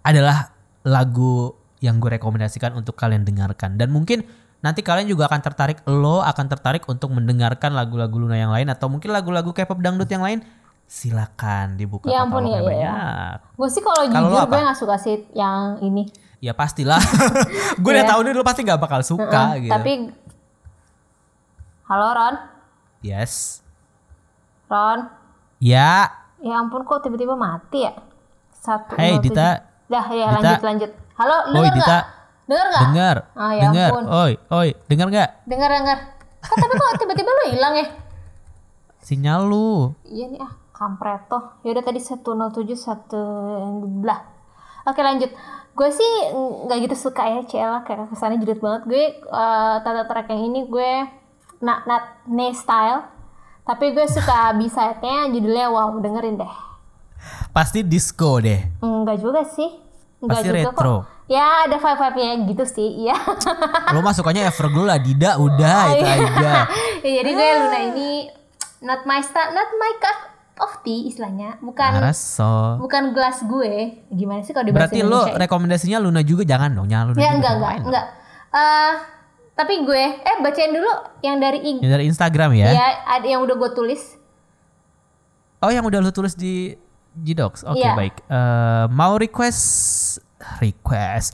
adalah lagu yang gue rekomendasikan untuk kalian dengarkan dan mungkin nanti kalian juga akan tertarik lo akan tertarik untuk mendengarkan lagu-lagu Luna yang lain atau mungkin lagu-lagu K-pop dangdut yang lain silakan dibuka Ya ampun, ya, ya, ya. Gue sih kalau jujur gue gak suka sih yang ini. Ya pastilah. [LAUGHS] gue udah Iya. tahu nih lo pasti nggak bakal suka gitu. Tapi, halo Ron, yes. Ron. Ya, Ya ampun kok tiba-tiba mati ya? Satu. Hey. Dita. Dah ya Dita. lanjut lanjut. Halo, Oi, denger Dita. nggak? Dengar nggak? dengar. Ah, ya dengar. ampun. Oi, oi, dengar nggak? Dengar dengar. Kok tapi kok tiba-tiba lo hilang ya? Sinyal lu. Iya nih ah, kampret toh. Ya udah tadi 107 satu belah. Oke lanjut. Gue sih nggak gitu suka ya CL kayak kesannya julid banget. Gue eh, tata track yang ini gue not not ne style. Tapi gue suka [LAUGHS] B-side-nya judulnya wow dengerin deh. Pasti disco deh. Enggak juga sih. Enggak Pasti juga retro. kok. Ya ada vibe-vibe-nya gitu sih. Iya. [LAUGHS] Lo masuknya Everglow lah, Dida udah itu aja. [LAUGHS] ya, jadi gue Luna ini not my style, not my cup of tea istilahnya. Bukan Araso. bukan gelas gue. Gimana sih kalau di Berarti lo Indonesia? ya? rekomendasinya Luna juga jangan dong, jangan Luna Ya enggak enggak Ngapain? enggak. Eh tapi gue eh bacain dulu yang dari IG. Yang dari Instagram ya. Ya, ada yang udah gue tulis. Oh, yang udah lo tulis di Gdocs. Oke, Iya. baik. Eh, mau request request.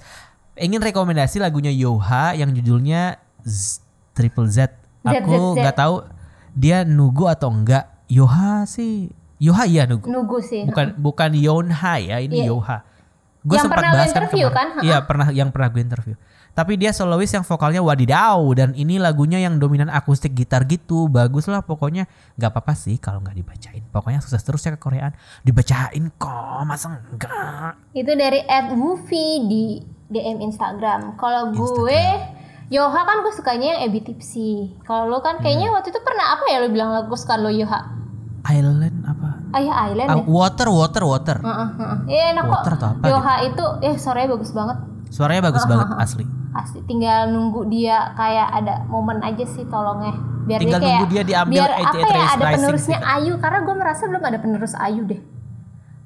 Ingin rekomendasi lagunya Yoha yang judulnya Z, Triple Z. Aku nggak tahu dia Nugu atau enggak. Yoha sih. Yoha iya Nugu. Nugu sih. Bukan bukan Yonha ya, ini Iya. Yoha. Gue Yang sempat bahas kan interview kemarin. kan? Iya, pernah yang pernah gue interview. Tapi dia solois yang vokalnya wadidaw dan ini lagunya yang dominan akustik gitar gitu. Bagus lah pokoknya. nggak apa-apa sih kalau nggak dibacain. Pokoknya sukses terus ya ke Koreaan. Dibacain kok, masa enggak? Itu dari Ed Woofy di DM Instagram. Kalau gue Yoha kan gue sukanya yang Ebi Tipsy. Kalau lo kan kayaknya Hmm. waktu itu pernah apa ya lo bilang lagu suka lo Yoha? Island apa? Ayah Island Ah, ya? water, water, water. Heeh, heeh. Iya enak kok. Water atau apa Yoha itu eh suaranya bagus banget. Suaranya bagus banget asli. Asli tinggal nunggu dia kayak ada momen aja sih tolongnya. Biar Tinggal dia kayak nunggu dia diambil biar 88 apa ya ada penerusnya sih, Ayu karena gue merasa belum ada penerus Ayu deh.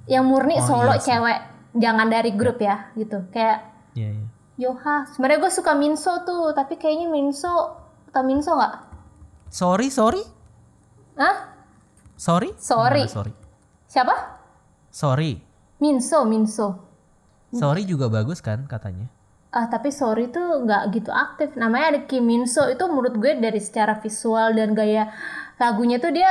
Yang murni Oh, solo iya cewek, jangan dari grup ya gitu. Kayak Iya, iya. Yoha, sebenarnya gue suka Minso tuh, tapi kayaknya Minso atau Minso nggak? Sorry, sorry. Hah? Sorry? Sorry. Gimana sorry. Siapa? Sorry. Minso, Minso. Sorry juga bagus kan katanya. Ah tapi sorry tuh nggak gitu aktif. Namanya ada Kim Minso itu menurut gue dari secara visual dan gaya lagunya tuh dia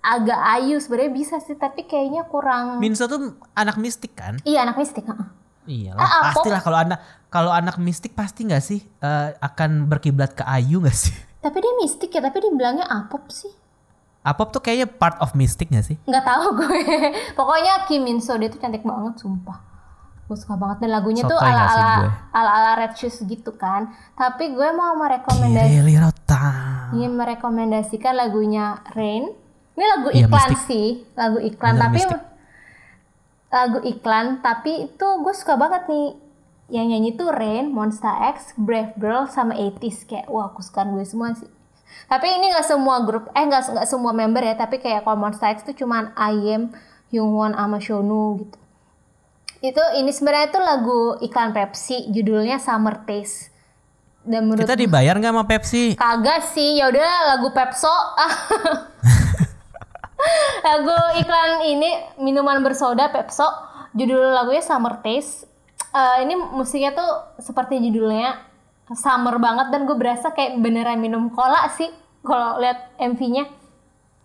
agak ayu sebenarnya bisa sih tapi kayaknya kurang. Minso tuh anak mistik kan? iya anak mistik. heeh. Iya Ah, ah, pastilah kalau anak kalau anak mistik pasti nggak sih eh, akan berkiblat ke Ayu nggak sih? Tapi dia mistik ya tapi dia bilangnya apop sih. Apop tuh kayaknya part of mistik nggak sih? Nggak tahu gue. [LAUGHS] Pokoknya Kim Minso dia tuh cantik banget sumpah. Gue suka banget dan lagunya tuh Sotoy sih ala-ala gue? ala-ala Red Shoes gitu kan. Tapi gue mau merekomendasi Kiri rotang. ingin merekomendasikan lagunya Rain. Ini lagu Iya, iklan mistik. sih, lagu iklan Bener, tapi mistik. lagu iklan tapi itu gue suka banget nih. Yang nyanyi tuh Rain, Monster X, Brave Girl sama 80s kayak wah aku suka gue semua sih. Tapi ini nggak semua grup, eh nggak nggak semua member ya, tapi kayak Monster X tuh cuman IM, Hyungwon sama Shonu gitu. Itu ini sebenarnya tuh lagu iklan Pepsi, judulnya Summer Taste. Dan menurut Kita dibayar nggak sama Pepsi? Kagak sih, ya udah lagu Pepso. [LAUGHS] lagu iklan ini minuman bersoda Pepso. Judul lagunya Summer Taste. Eh, ini musiknya tuh seperti judulnya summer banget dan gue berasa kayak beneran minum cola sih kalau lihat MV-nya.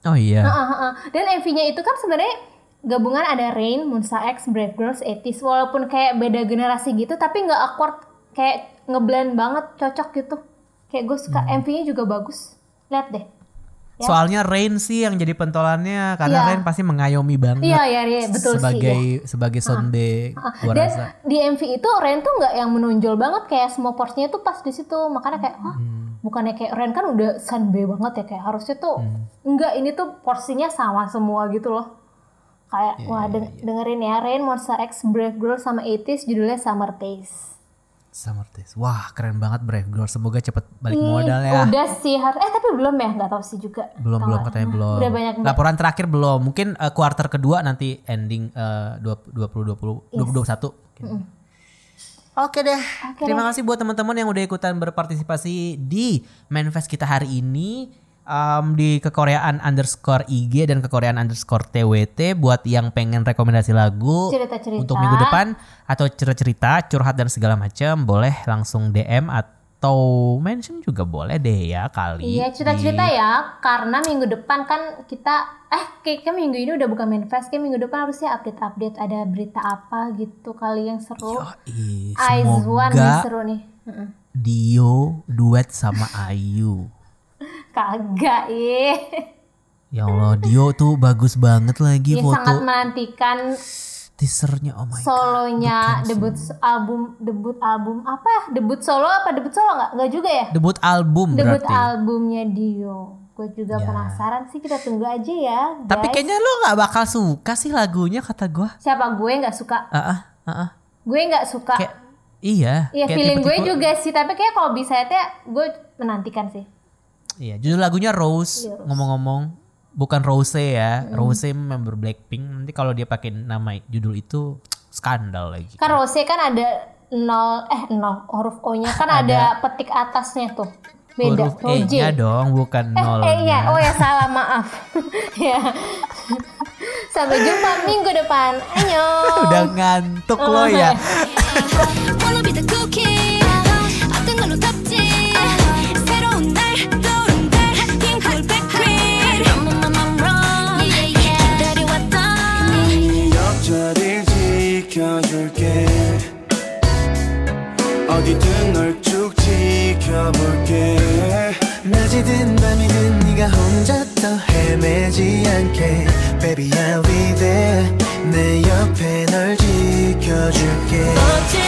Oh iya. Heeh, heeh. Dan MV-nya itu kan sebenarnya gabungan ada Rain, Monsta X, Brave Girls, 80s walaupun kayak beda generasi gitu tapi nggak awkward kayak ngeblend banget cocok gitu. Kayak gue suka Hmm. MV-nya juga bagus. Lihat deh. Ya. Soalnya Rain sih yang jadi pentolannya karena Iya. Rain pasti mengayomi banget. Iya iya iya betul sebagai sih. ya. sebagai sonde gua Dan rasa. di MV itu Ren tuh nggak yang menonjol banget kayak semua porsinya tuh pas di situ makanya kayak wah Hmm. bukannya kayak Ren kan udah sunbe banget ya kayak harusnya tuh Hmm. enggak ini tuh porsinya sama semua gitu loh kayak Iya, wah deng- dengerin ya Rain Monster X Brave Girl sama 80s judulnya Summer Taste Summer Taste. Wah, keren banget Brave Girl. Semoga cepet balik Ih, modal ya. udah sih har- eh tapi belum ya nggak tahu sih juga Belum belum katanya belum. udah banyak Laporan terakhir belum. Mungkin eh, kuarter kedua nanti ending eh, 2020 2021. mungkin. Oke deh. Terima kasih buat teman-teman yang udah ikutan berpartisipasi di Manifest kita hari ini. Em, di kekoreaan underscore IG dan kekoreaan underscore TWT buat yang pengen rekomendasi lagu Cerita-cerita. untuk minggu depan atau cerita-cerita curhat dan segala macam boleh langsung DM atau mention juga boleh deh ya kali Iya cerita-cerita di- ya karena minggu depan kan kita eh kayaknya minggu ini udah bukan manifest kayak minggu depan harusnya update-update ada berita apa gitu kali yang seru. Aizwan nih semoga seru nih. Dio duet sama Ayu. Kagak ih. Ya Allah, Dio tuh bagus banget lagi sangat foto menantikan teasernya. Oh my god. solonya debut album debut album apa ya? Debut solo apa debut solo nggak? Nggak juga ya? Debut album Debut berarti. albumnya Dio. Gue juga penasaran sih kita tunggu aja ya. Tapi guys. kayaknya lo nggak bakal suka sih lagunya kata gua. siapa gue nggak suka? Ah ah, ah. Gue nggak suka. Kayak iya. Iya feeling gue tipe-tipe- juga sih, tapi kayak kalau bisa ya gue menantikan sih. Iya, judul lagunya Rose. Iya, Rose. Ngomong-ngomong, bukan Rose ya. Rose member Blackpink. Nanti kalau dia pakai nama judul itu skandal lagi. Kan Rose kan ada nol eh nol huruf O-nya kan ada, petik atasnya tuh. Beda. Huruf Roje. E-nya dong, bukan Eh, nol. eh iya, oh ya salah maaf. [LAUGHS] ya. Sampai jumpa minggu depan. Annyeong. [LAUGHS] Udah ngantuk Oh, lo ya. 헤매지 않게 Baby I'll be there 내 옆에 널 지켜줄게